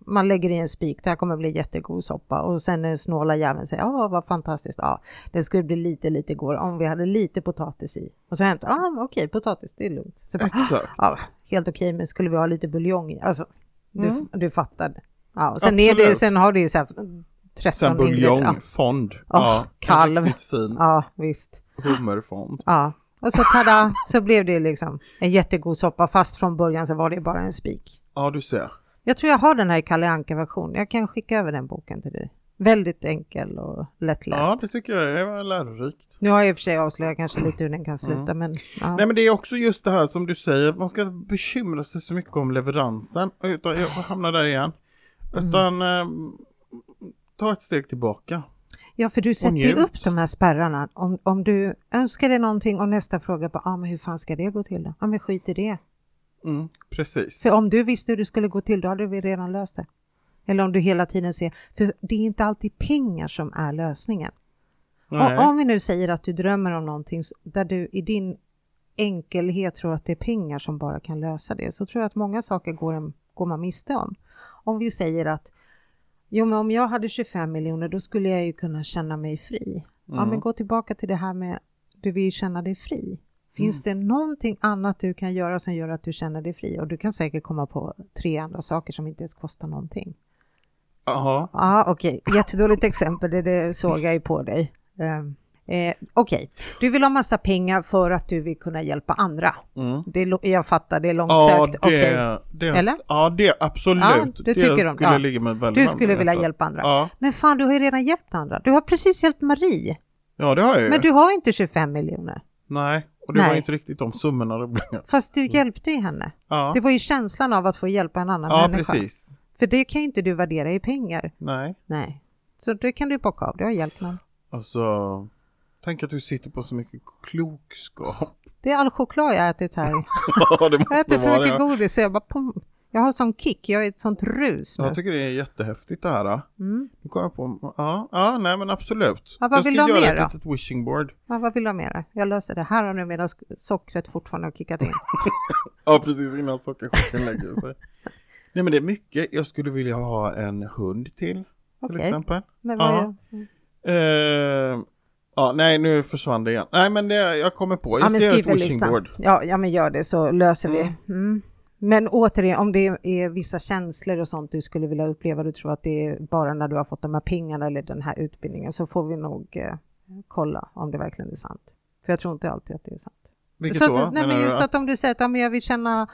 man lägger i en spik, det här kommer bli jättegod soppa och sen snåla jäveln säger, ja vad fantastiskt, ja det skulle bli lite lite godare om vi hade lite potatis i. Och så hämtar, ja okej potatis, det är lugnt. Så bara, Exakt. ja, helt okej, men skulle vi ha lite buljong i? Alltså, du, Mm. du fattar. Ja, och sen, är det, sen har det ju så här 13 Sen buljongfond. ja, kalv. en riktigt fin Ja, visst. hummerfond. Ja, och så tada, så blev det liksom en jättegod soppa, fast från början så var det bara en spik. Ja, du ser. Jag tror jag har den här i Kalle Anka-version. Jag kan skicka över den boken till dig. Väldigt enkel och lättläst. Ja, det tycker jag är lärorikt. Nu har jag i och för sig avslöjat kanske lite hur den kan sluta, men ja. Nej men det är också just det här som du säger, man ska bekymra sig så mycket om leveransen. Utan, jag hamnar där igen. Utan eh, ta ett steg tillbaka. Ja, för du sätter ju upp de här spärrarna. Om, om du önskar dig någonting och nästa fråga på, ah, men hur fan ska det gå till då? Ja, men skit i det. Mm, precis. För om du visste hur det skulle gå till, då hade vi redan löst det. Eller om du hela tiden ser, för det är inte alltid pengar som är lösningen. Nej. Och, om vi nu säger att du drömmer om någonting där du i din enkelhet tror att det är pengar som bara kan lösa det, så tror jag att många saker går, en, går man miste om. Om vi säger att jo, men om jag hade 25 miljoner, då skulle jag ju kunna känna mig fri. Ja, Mm. men gå tillbaka till det här med du vill känna dig fri. Finns Mm. det någonting annat du kan göra som gör att du känner dig fri? Och du kan säkert komma på tre andra saker som inte ens kostar någonting. Jaha. Ja, okej. Jättedåligt exempel, det, det såg jag ju på dig. Um, eh, okej, du vill ha massa pengar för att du vill kunna hjälpa andra. Mm. Det är, jag fattar, det är Ja, långsökt. det, Okej. det, Eller? ja, det absolut. Ja, du tycker om- skulle ja. ligga med väldigt Du skulle vilja hjälpa andra. Ja, Men fan, du har ju redan hjälpt andra. Du har precis hjälpt Marie, ja, det har jag ju. men du har inte 25 miljoner. Nej, och det var Nej. inte riktigt de summorna det blev. Fast du hjälpte ju henne. Ja, Det var ju känslan av att få hjälpa en annan ja människa. precis. För det kan ju inte du värdera i pengar. Nej, Nej. Så det kan du bocka av, du har hjälpt någon. alltså. Tänk att du sitter på så mycket klokskap. *laughs* Det är all choklad jag ätit här. *laughs* ja, det måste Jag äter så vara mycket det. godis så jag bara pum. Jag har sån kick, jag är ett sånt rus nu. Jag tycker det är jättehäftigt det här. Mm. Nu kommer jag på, ja, ja, nej men absolut. Ja, vad jag vill ska du göra mer ett då? litet wishing board. Ja, vad vill du ha mer? Jag löser det. Här har nu medan sockret fortfarande har kickat in. *laughs* Ja, precis innan sockerchocken lägger sig. Nej men det är mycket. Jag skulle vilja ha en hund till, till exempel. Men vad Ja. är... Eh, ja, nej nu försvann det igen. Nej men det, jag kommer på. Jag Ja, ska göra ett wishing. Ja, ja, men gör det så löser Mm. vi. Mm. Men återigen, om det är vissa känslor och sånt du skulle vilja uppleva, du tror att det är bara när du har fått de här pengarna eller den här utbildningen, så får vi nog eh, kolla om det verkligen är sant. För jag tror inte alltid att det är sant. Vilket så då? nej, men just att om du säger att ja, men jag vill känna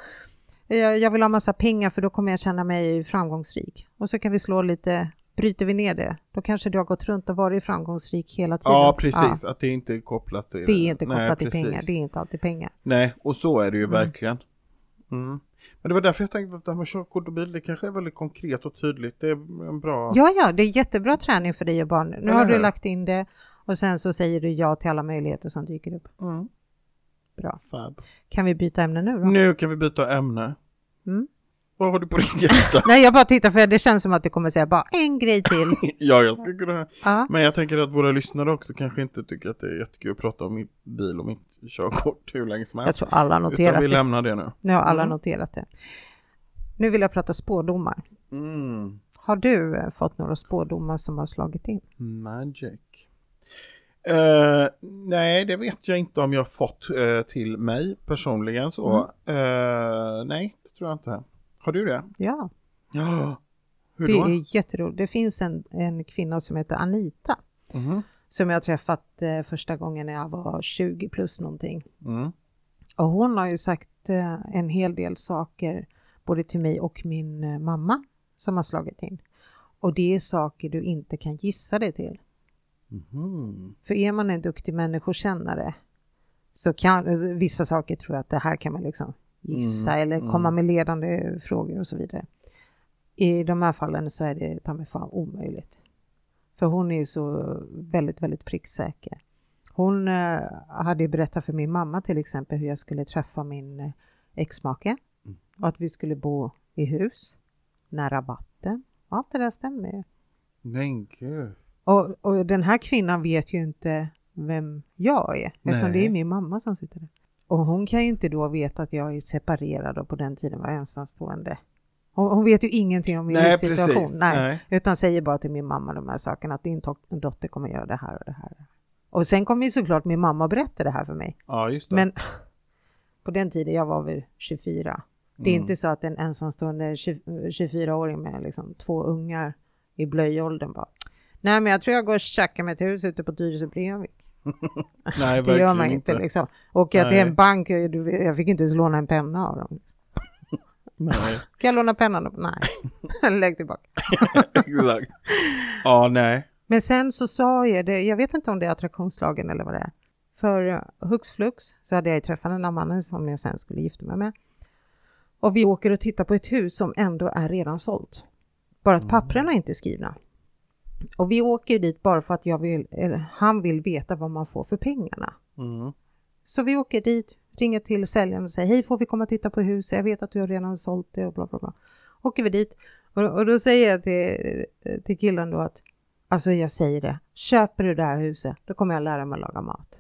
jag, jag vill ha massa pengar för då kommer jag känna mig framgångsrik. Och så kan vi slå lite, bryter vi ner det, då kanske du har gått runt och varit framgångsrik hela tiden. Ja, precis. Att det inte är kopplat till... Det är inte kopplat Nej, till pengar, precis. det är inte alltid pengar. Nej, och så är det ju Mm. verkligen. Mm. Men det var därför jag tänkte att det här med körkort och bil, det kanske är väldigt konkret och tydligt. Det är en bra... Ja, ja, det är jättebra träning för dig och barn. Nu har du lagt in det och sen så säger du ja till alla möjligheter som dyker upp. Mm. Bra. Fab. Kan vi byta ämne nu då? Nu kan vi byta ämne. Mm. Vad har du på ditt hjärta? Nej, jag bara tittar för det känns som att du kommer säga bara en grej till. *laughs* ja, jag ska kunna... Ja, Men jag tänker att våra lyssnare också kanske inte tycker att det är jättekul att prata om min bil och mitt körkort hur länge som jag helst. tror alla har Utan noterat vi det. lämnar det nu. Nu har alla Mm. noterat det. Nu vill jag prata spårdomar. Mm. Har du eh, fått några spårdomar som har slagit in? Magic. Eh, nej, det vet jag inte om jag fått eh, till mig personligen så. Eh, nej, det tror jag inte. Har du det? Ja, Ja. Hur det då? är jätteroligt. Det finns en, en kvinna som heter Anita Mhm. som jag träffat eh, första gången när jag var 20 plus någonting. Mm. Och hon har ju sagt eh, en hel del saker både till mig och min eh, mamma som har slagit in. Och det är saker du inte kan gissa dig till. Mhm. För är man en duktig människokännare så kan vissa saker tror jag att det här kan man liksom gissa Mm, eller mm. komma med ledande frågor och så vidare. I de här fallen så är det ta mig fan omöjligt. För hon är ju så väldigt, väldigt pricksäker. Hon eh, hade berättat för min mamma till exempel hur jag skulle träffa min eh, exmake Mm. och att vi skulle bo i hus nära vatten. Allt det där stämmer ju. Men gud. Och, och den här kvinnan vet ju inte vem jag är eftersom Nej. det är min mamma som sitter där. Och hon kan ju inte då veta att jag är separerad och på den tiden var ensamstående. Hon, hon vet ju ingenting om min Nej, situation. precis. Nej, Nej. Utan säger bara till min mamma de här sakerna att din dotter kommer göra det här och det här. Och sen kommer ju såklart min mamma berätta det här för mig. Ja, just det. Men *laughs* på den tiden, jag var väl 24. Det är Mm. inte så att en ensamstående 20 24-åring med liksom två ungar i blöjåldern bara Nej men jag tror jag går och tjackar mig ett hus ute på Tyresö Breivik. Nej, *laughs* Det gör man verkligen inte liksom. Åker jag till en bank, jag fick inte ens låna en penna av dem. Nej. Kan jag låna pennan? Nej, *laughs* lägg tillbaka. *laughs* Exakt. Ja, nej. Men sen så sa jag det, jag vet inte om det är attraktionslagen eller vad det är. För eh, hux flux så hade jag ju träffat den där mannen som jag sen skulle gifta mig med. Och vi åker och tittar på ett hus som ändå är redan sålt. Bara att papperna inte är skrivna. Och vi åker dit bara för att jag vill, eller, han vill veta vad man får för pengarna. Mm. Så vi åker dit, ringer till säljaren och säger hej får vi komma och titta på huset? Jag vet att du har redan sålt det och bla bla bla. Åker vi dit och, och då säger jag till, till killen då att alltså jag säger det, köper du det här huset då kommer jag lära mig att laga mat.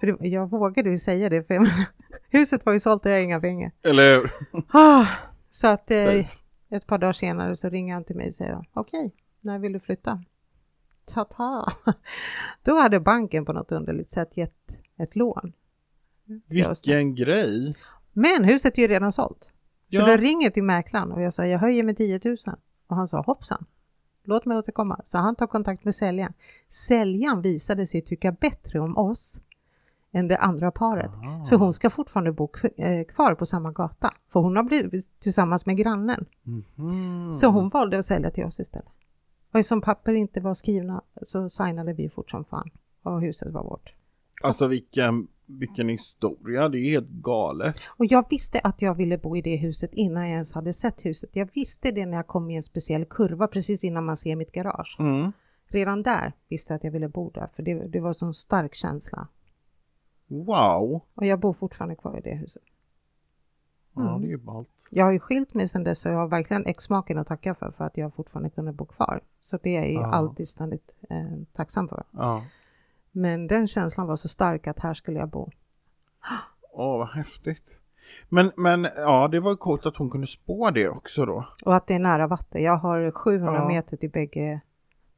För det, jag vågade ju säga det för jag *laughs* huset var ju sålt och jag har inga pengar. Eller hur? Ah, så att eh, ett par dagar senare så ringer han till mig och säger okej, när vill du flytta? Ta-ta! *laughs* Då hade banken på något underligt sätt gett ett lån. Vilken grej. Men huset är ju redan sålt. Så Ja. jag ringer till mäklaren och jag sa jag höjer med 10 000. Och han sa hoppsan, låt mig återkomma. Så han tar kontakt med säljaren. Säljaren visade sig tycka bättre om oss än det andra paret. Ah. För hon ska fortfarande bo eh, kvar på samma gata. För hon har blivit tillsammans med grannen. Mhm. Så hon valde att sälja till oss istället. Och som papper inte var skrivna så signade vi fort som fan. Och huset var vårt. Alltså vilken, vilken historia. Det är helt galet. Och jag visste att jag ville bo i det huset innan jag ens hade sett huset. Jag visste det när jag kom i en speciell kurva precis innan man ser mitt garage. Mm. Redan där visste jag att jag ville bo där för det, det var en stark känsla. Wow. Och jag bor fortfarande kvar i det huset. Ja, Mm. det är ju ballt. Jag har ju skilt mig sedan dess och jag har verkligen exmaken att tacka för för att jag fortfarande kunde bo kvar. Så det är jag ju Ja. alltid ständigt eh, tacksam för. Ja. Men den känslan var så stark att här skulle jag bo. Åh, vad häftigt. Men, men ja, det var coolt att hon kunde spå det också då. Och att det är nära vatten. Jag har 700 Ja. meter till bägge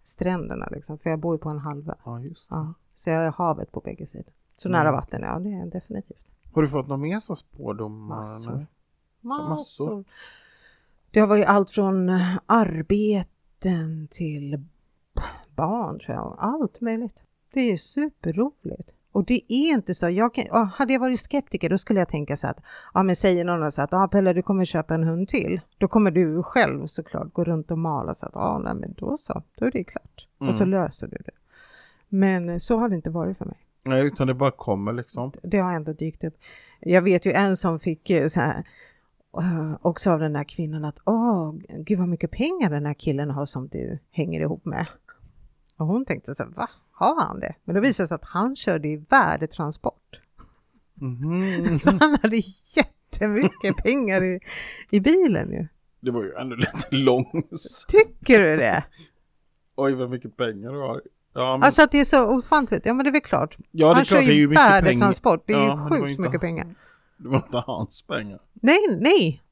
stränderna liksom, för jag bor ju på en halvö. Ja, just. Ja, så jag har havet på bägge sidor. Så Mm. nära vatten, ja det är definitivt. Har du fått någon mer så spådomar? Massor. Massor. Massor. Det har varit allt från eh, arbeten till barn tror jag. Allt möjligt. Det är superroligt. Och det är inte så, jag kan, ja, hade jag varit skeptiker då skulle jag tänka så att, ja men säger någon så att, ja Pelle du kommer köpa en hund till. Då kommer du själv såklart gå runt och mala så att, ja nej men då så, då är det klart. Och så Mm. löser du det. Men eh, så har det inte varit för mig. Nej, utan det bara kommer liksom. det har ändå dykt upp. Jag vet ju en som fick eh, så här, eh, också av den där kvinnan att åh, gud vad mycket pengar den här killen har som du hänger ihop med. Och hon tänkte så här, va, har han det? Men det visade sig att han körde i värdetransport. Mhm. *laughs* Så han hade jättemycket pengar i, i bilen ju. Det var ju ändå lite långt. Tycker du det? Oj, vad mycket pengar du har. Ja, men, Alltså att det är så ofantligt. Ja men det är väl klart. ja, det är han klart, kör det är ju ju värdetransport. Det är Ja, ju sjukt inte- mycket pengar. Det var inte hans pengar. Nej, nej.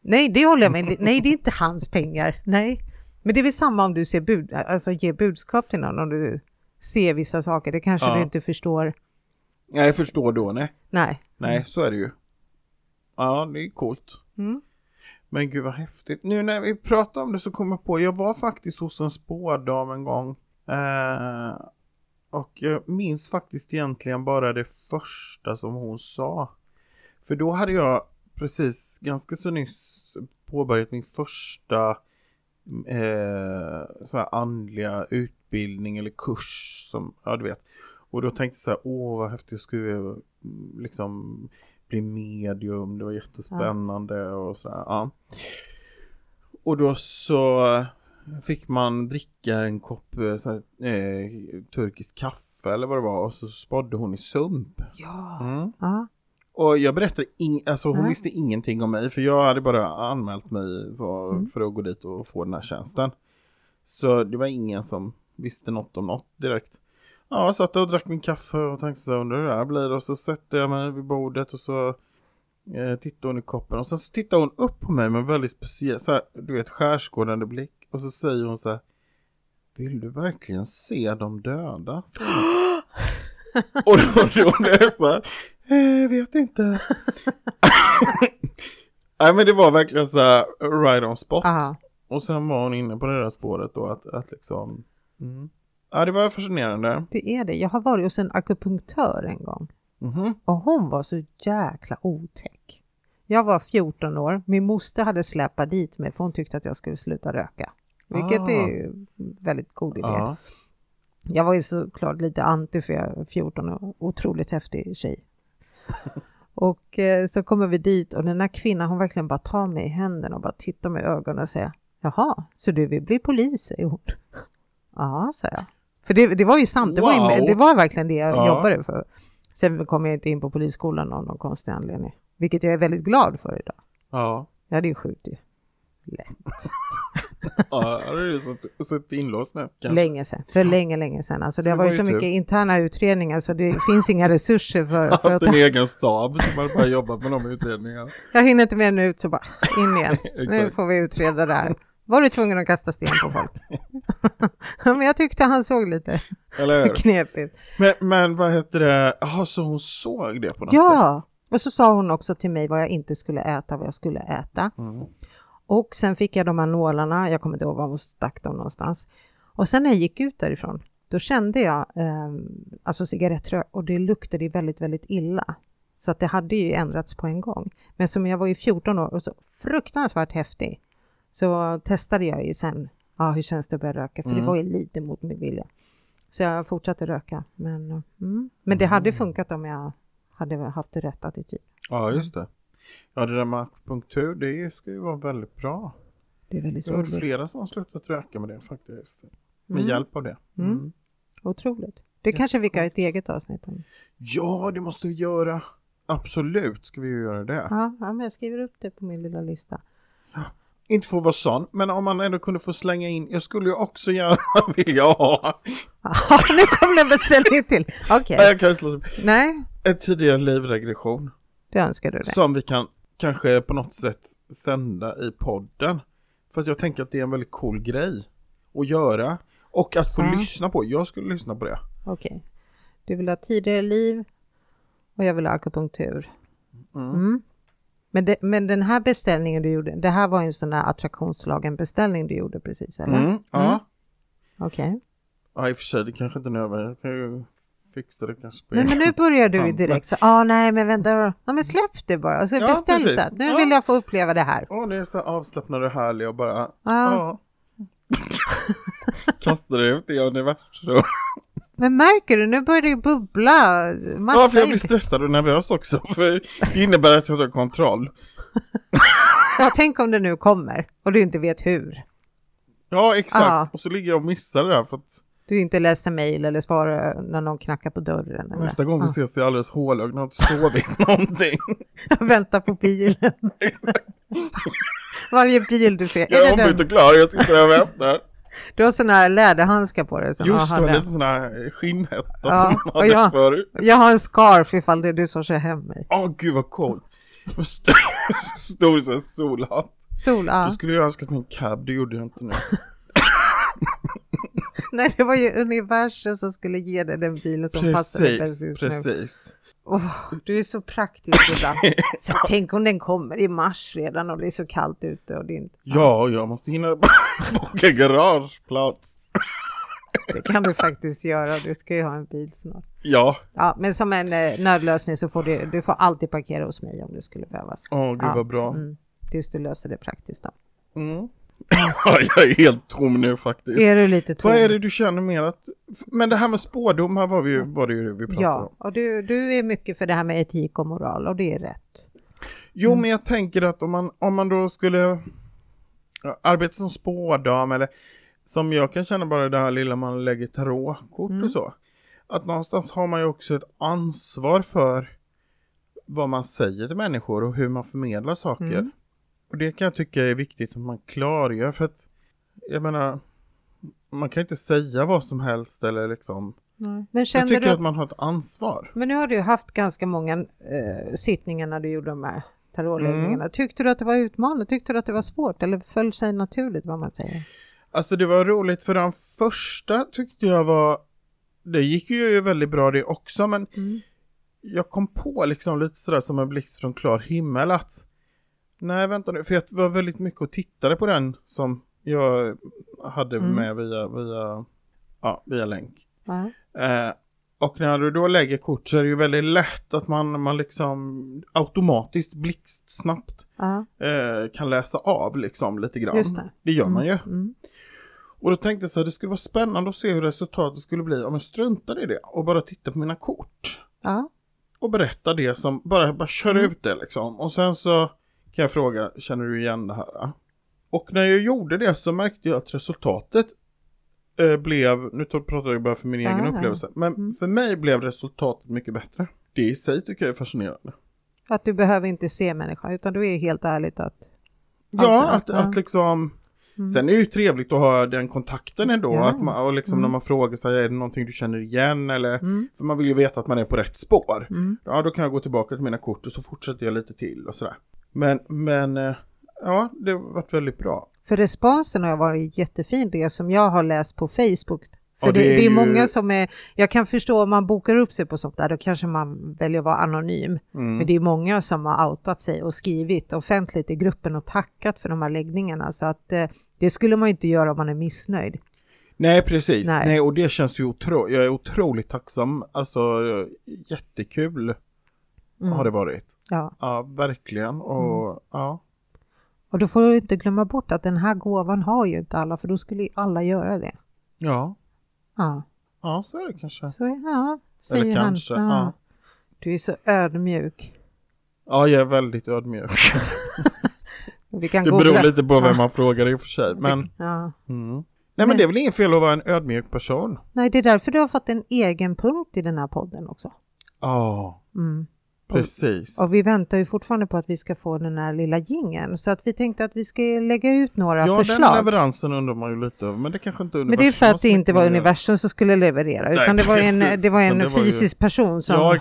Nej, det håller jag med Nej, det är inte hans pengar. Nej. Men det är väl samma om du ser bud, alltså ger budskap till någon om du ser vissa saker. Det kanske Ja. du inte förstår. Nej, jag förstår då, nej. Nej. Nej, så är det ju. Ja, det är coolt. Mm. Men gud vad häftigt. Nu när vi pratar om det så kom jag på, jag var faktiskt hos en spådam en gång. Eh, och jag minns faktiskt egentligen bara det första som hon sa. För då hade jag precis ganska så nyss påbörjat min första eh, så här andliga utbildning eller kurs som, ja du vet. Och då tänkte jag så här, åh vad häftigt skulle jag mm, liksom bli medium, det var jättespännande och sådär. Ja. Och då så fick man dricka en kopp eh, här, eh, turkisk kaffe eller vad det var och så spådde hon i sump. Ja. Mm. Och jag berättade, ing- alltså hon Nej. visste ingenting om mig för jag hade bara anmält mig så, Mm. för att gå dit och få den här tjänsten. Så det var ingen som visste något om något direkt. Ja, jag satt och drack min kaffe och tänkte så undrar hur det här blir och så sätter jag mig vid bordet och så eh, tittar hon i koppen och sen så tittar hon upp på mig med en väldigt speciell, så här, du vet skärskådande blick och så säger hon så här Vill du verkligen se de döda? och då, då, då är jag så här, eh, vet inte. Nej men det var verkligen så här right on spot. Ja. Och sen var hon inne på det där spåret då att, att liksom mm. Ja det var fascinerande. Det är det. Jag har varit hos en akupunktör en gång Mhm. och hon var så jäkla otäck. Jag var 14 år. Min moster hade släpat dit mig för hon tyckte att jag skulle sluta röka. Vilket Ah. är ju väldigt god idé. Ja. Jag var ju såklart lite anti för jag är 14 och otroligt häftig tjej. *laughs* Och eh, så kommer vi dit och den här kvinnan hon verkligen bara tar mig i händerna och bara tittar mig i ögonen och säger Jaha, så du vill bli polis? säger hon. *laughs* Ja, sa jag. För det, det var ju sant, det, var ju, Wow. det var verkligen det jag Ja. jobbade för. Sen kom jag inte in på polisskolan av någon konstig anledning, vilket jag är väldigt glad för idag. Ja. Jag hade ju skjutit lätt. *laughs* Ja, det är ju suttit inlåst nu. kanske. Länge sedan, för länge, länge sedan. Alltså det det har var varit så mycket interna utredningar så det finns inga resurser för, för Haft att en egen stab som har bara jobbat med de utredningarna. Jag hinner inte mer än ut så bara in *laughs* igen. nu får vi utreda det här. Var du tvungen att kasta sten på folk? Ja, *laughs* Men jag tyckte han såg lite Eller hur? knepig ut. Men, men vad heter det? Jaha, så hon såg det på något Ja, sätt? och så sa hon också till mig vad jag inte skulle äta, vad jag skulle äta. Mm. Och sen fick jag de här nålarna, jag kommer inte ihåg var hon stack dem någonstans. Och sen när jag gick ut därifrån, då kände jag eh, alltså cigarettrök och det luktade väldigt, väldigt illa. Så att det hade ju ändrats på en gång. Men som jag var ju 14 år och så fruktansvärt häftig så testade jag ju sen, ja hur känns det att börja röka? För det Mm. var ju lite mot min vilja. Så jag fortsatte röka. Men, eh, mm. men det hade funkat om jag hade haft rätt attityd. Ja, just det. Ja, det där med akupunktur, det ska ju vara väldigt bra. Det är väldigt Jag har hört flera som har slutat röka med det faktiskt. Med Mm. hjälp av det. Mm. Mm. Otroligt. Det kanske vi kan ha ett eget avsnitt om. Ja, det måste vi göra. Absolut ska vi ju göra det. Ja, ja, men jag skriver upp det på min lilla lista. Inte för att vara sån, men om man ändå kunde få slänga in, jag skulle ju också gärna *laughs* vilja ha, Ja, *laughs* nu kom det en beställning till. Okej. Nej, jag kan inte låta- Nej, en tidigare livregression. Det önskar du det. Som vi kan kanske på något sätt sända i podden. För att jag tänker att det är en väldigt cool grej att göra. Och att få Ja. lyssna på. Jag skulle lyssna på det. Okej. Du vill ha tidigare liv och jag vill ha akupunktur. Mm. Mm. Men, det, men den här beställningen du gjorde, det här var en sån här attraktionslagen beställning du gjorde precis, eller? Mm. Ja. Mm. Okej. ja, i och för sig, det kanske inte är nödvändigt. Jag kan ju fixa det kanske Nej, men nu börjar du direkt så, ah, nej men vänta. Ja, men släpp det bara. Alltså, Ja, beställ precis. så. Nu Ja. vill jag få uppleva det här. Åh, det är så avslappnade och härliga och bara... Ja. Ja. *laughs* Kastar det ut i universum. Men märker du, nu börjar det bubbla. Massa Ja, för jag blir stressad och nervös också. För det innebär att jag har kontroll. *laughs* Ja, tänk om det nu kommer och du inte vet hur. Ja, exakt. Ja. Och så ligger jag och missar det där för att Du inte läser mejl eller svarar när någon knackar på dörren. Eller? nästa gång vi ses är *laughs* jag alldeles hålögd och har inte sovit någonting. Ja, vänta på bilen. *laughs* Varje bil du ser. Jag Är ombytt och klar, jag sitter där och väntar. Du har såna här läderhandskar på dig. som Just jag det, lite sån här skinnhätta Ja, som man hade jag- förut. Jag har en scarf ifall det är du som kör hem mig. Åh gud vad coolt. *laughs* Stor sån här solhatt. Sol, ja. Du skulle ju önskat mig en cab, det gjorde jag inte nu. *laughs* Nej, det var ju universum som skulle ge dig den bilen som passade dig bäst Precis, just nu. precis. Åh, du är så praktisk ibland. Så tänk om den kommer i mars redan och det är så kallt ute och det, inte, Ja, jag måste hinna *laughs* boka garageplats. det kan du faktiskt göra. Du ska ju ha en bil snart. Ja, Ja, men som en eh, nödlösning så får du, du får alltid parkera hos mig om det skulle behövas. åh gud Ja, vad bra. Mm, tills du löser det praktiskt då. Mm. *laughs* Ja, jag är helt tom nu faktiskt. Är du lite tom? Vad är det du känner mer att... Men det här med spådomar var, vi, var det ju vi pratade Ja, om. och du, du är mycket för det här med etik och moral och det är rätt. Jo, Mm. men jag tänker att om man, om man då skulle ja, arbeta som spådam eller som jag kan känna bara det här lilla man lägger tarotkort Mm. och så. Att någonstans har man ju också ett ansvar för vad man säger till människor och hur man förmedlar saker. Mm. Och det kan jag tycka är viktigt att man klargör för att jag menar man kan inte säga vad som helst eller liksom. Men Jag tycker du att att, man har ett ansvar. Men nu har du haft ganska många eh, sittningar när du gjorde de här tarotläggningarna. Mm. Tyckte du att det var utmanande? Tyckte du att det var svårt? Eller föll sig naturligt vad man säger? Alltså det var roligt för den första tyckte jag var Det gick ju väldigt bra det också men Mm. Jag kom på liksom lite sådär som en blixt från klar himmel att Nej vänta nu för jag var väldigt mycket och tittade på den som jag hade Mm. med via, via, ja, via länk. Ja. Eh, och när du då lägger kort så är det ju väldigt lätt att man, man liksom automatiskt blixtsnabbt eh, kan läsa av liksom lite grann. Det. det gör man ju. Mm. Och då tänkte jag så här, det skulle vara spännande att se hur resultatet skulle bli om jag struntade i det och bara tittade på mina kort. Och berätta det som, bara, bara kör Mm. ut det liksom. Och sen så kan jag fråga, känner du igen det här? Och när jag gjorde det så märkte jag att resultatet eh, blev, nu tar- pratar jag bara för min egen ja. upplevelse, men Mm. för mig blev resultatet mycket bättre. Det i sig tycker jag är fascinerande. Att du behöver inte se människan utan du är helt ärligt att... Ja, att, ja. att liksom Mm. Sen är det ju trevligt att ha den kontakten ändå, Ja. att man, och liksom Mm. när man frågar sig, är det någonting du känner igen eller? Mm. För man vill ju veta att man är på rätt spår. Mm. Ja, då kan jag gå tillbaka till mina kort och så fortsätter jag lite till och sådär. Men, men, eh, ja, det har varit väldigt bra. För responsen har varit jättefin, det som jag har läst på Facebook. För det, det det, är är ju- många som är, jag kan förstå om man bokar upp sig på sånt där, då kanske man väljer att vara anonym. Mm. Men det är många som har outat sig och skrivit offentligt i gruppen och tackat för de här läggningarna. Så att eh, det skulle man inte göra om man är missnöjd. Nej, precis. Nej. Nej. och det känns ju otro jag är otroligt tacksam. Alltså, jättekul Mm. har det varit. Ja. Ja, verkligen. Och Mm. ja. Och då får du inte glömma bort att den här gåvan har ju inte alla, för då skulle ju alla göra det. Ja, Ja, ja så är det kanske. så ja, säger Eller han. kanske, ja. Du är så ödmjuk. Ja, jag är väldigt ödmjuk. *laughs* Vi kan Det googla. beror lite på vem Ja. man frågar i och för sig. Men, *laughs* Ja. mm. Nej, men det är väl inget fel att vara en ödmjuk person? Nej, det är därför du har fått en egen punkt i den här podden också. Ja, Mm. Precis. Och vi väntar ju fortfarande på att vi ska få den här lilla gingen så att vi tänkte att vi ska lägga ut några Ja, den förslag. leveransen undrar man ju lite över, men det kanske inte Men det är för att det inte var universum som skulle leverera Nej, utan det var en, det var en det var ju- fysisk person som Ja,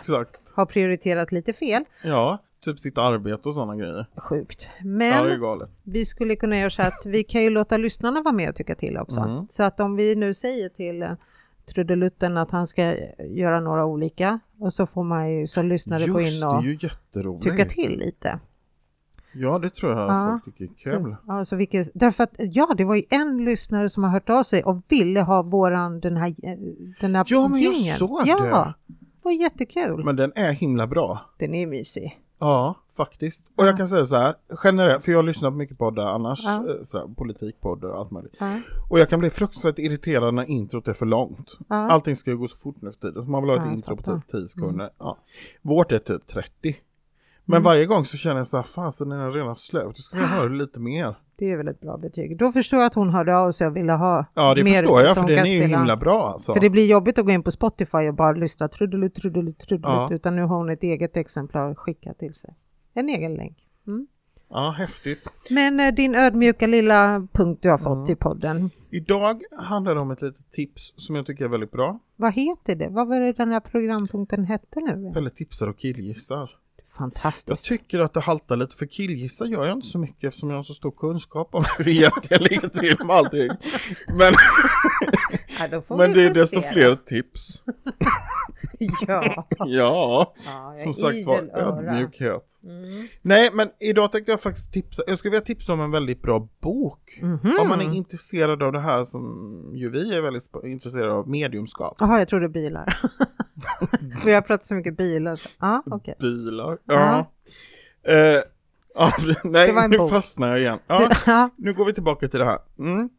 har prioriterat lite fel. Ja, typ sitt arbete och sådana grejer. Sjukt. Ja, Men är galet. vi skulle kunna göra så att vi kan ju låta lyssnarna vara med och tycka till också. Mm. Så att om vi nu säger till eh, trudelutten att han ska göra några olika och så får man ju som lyssnare gå in och tycka till lite. Ja, det tror jag Ja, folk tycker är kul. Så, ja, så vilket, därför att ja, det var ju en lyssnare som har hört av sig och ville ha våran den här, eh, den här Ja, men jag jingeln. såg ja, det. det var jättekul. Men den är himla bra. Den är mysig. Ja, faktiskt. Och jag Ja. kan säga så här, generellt, för jag har lyssnat på mycket poddar annars, Ja. eh, här, politikpoddar och allt möjligt. Ja, Och jag kan bli fruktansvärt irriterad när introt är för långt. ja. Allting ska ju gå så fort nu för tiden, så man vill ha ett Ja, jag intro på. Mm. typ 10 sekunder. Ja. Vårt är typ 30. Men Mm. varje gång så känner jag så här, fasen den är redan slut, då ska jag höra lite mer. Det är väl ett bra betyg. Då förstår jag att hon hörde av sig och ville ha Ja, det mer förstår jag, för den är ju himla bra alltså. För det blir jobbigt att gå in på Spotify och bara lyssna trudelutt, trudelutt, trudelutt, Ja. utan nu har hon ett eget exemplar skickat till sig. En egen länk. Mm. Ja, häftigt. Men eh, din ödmjuka lilla punkt du har fått Mm. i podden, Idag handlar det om ett litet tips som jag tycker är väldigt bra. vad heter det? Vad var det den här programpunkten hette nu? Pelle tipsar och killgissar. Jag Fantastiskt. tycker att det haltar lite, för killgissa gör jag inte så mycket eftersom jag har så stor kunskap om hur egentligen ligger till med allting. Men, *laughs* Ja, men det är desto fler tips. *laughs* ja. Ja, ja, som sagt var, ödmjukhet. Mm. Nej, men idag tänkte jag faktiskt tipsa, jag skulle vilja tipsa om en väldigt bra bok. Mhm. Om man är intresserad av det här som ju vi är väldigt intresserade av, mediumskap. Jaha, jag trodde bilar. Vi har pratat så mycket bilar. Ja, okej. Bilar. Ja. Eh, ja, *laughs* nej, Det var en nu bok. fastnar jag igen. Ja. *laughs* nu går vi tillbaka till det här. Mm.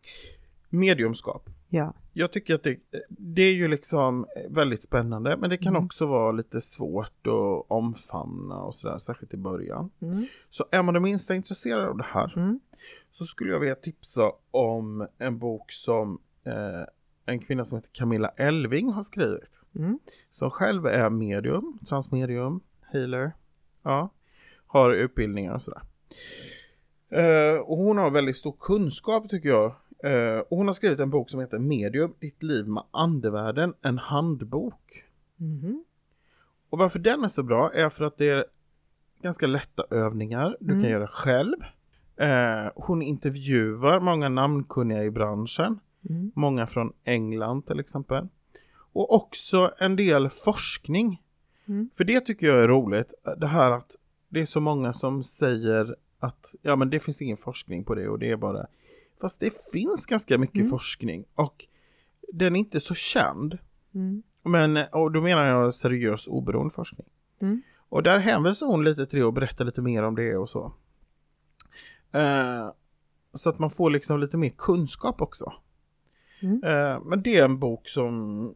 Mediumskap. Ja. Jag tycker att det, det är ju liksom väldigt spännande, men det kan Mm. också vara lite svårt att omfamna och sådär, särskilt i början. Mm. Så är man det minsta intresserad av det här Mm. så skulle jag vilja tipsa om en bok som eh, en kvinna som heter Camilla Elving har skrivit. Mm. Som själv är medium, transmedium, healer, ja, har utbildningar och sådär. Eh, och hon har väldigt stor kunskap tycker jag. Eh, och hon har skrivit en bok som heter Medium, ditt liv med andevärlden, en handbok. Mhm. Och varför den är så bra är för att det är ganska lätta övningar. Du Mm. kan göra själv. Eh, hon intervjuar många namnkunniga i branschen. Mm. Många från England till exempel. Och också en del forskning. Mm. För det tycker jag är roligt. Det här att det är så många som säger att ja men det finns ingen forskning på det och det är bara Fast det finns ganska mycket Mm. forskning och den är inte så känd. Mm. Men, och då menar jag seriös oberoende forskning. Mm. Och där hänvisar hon lite till det och berättar lite mer om det och så. Eh, så att man får liksom lite mer kunskap också. Mm. Eh, men det är en bok som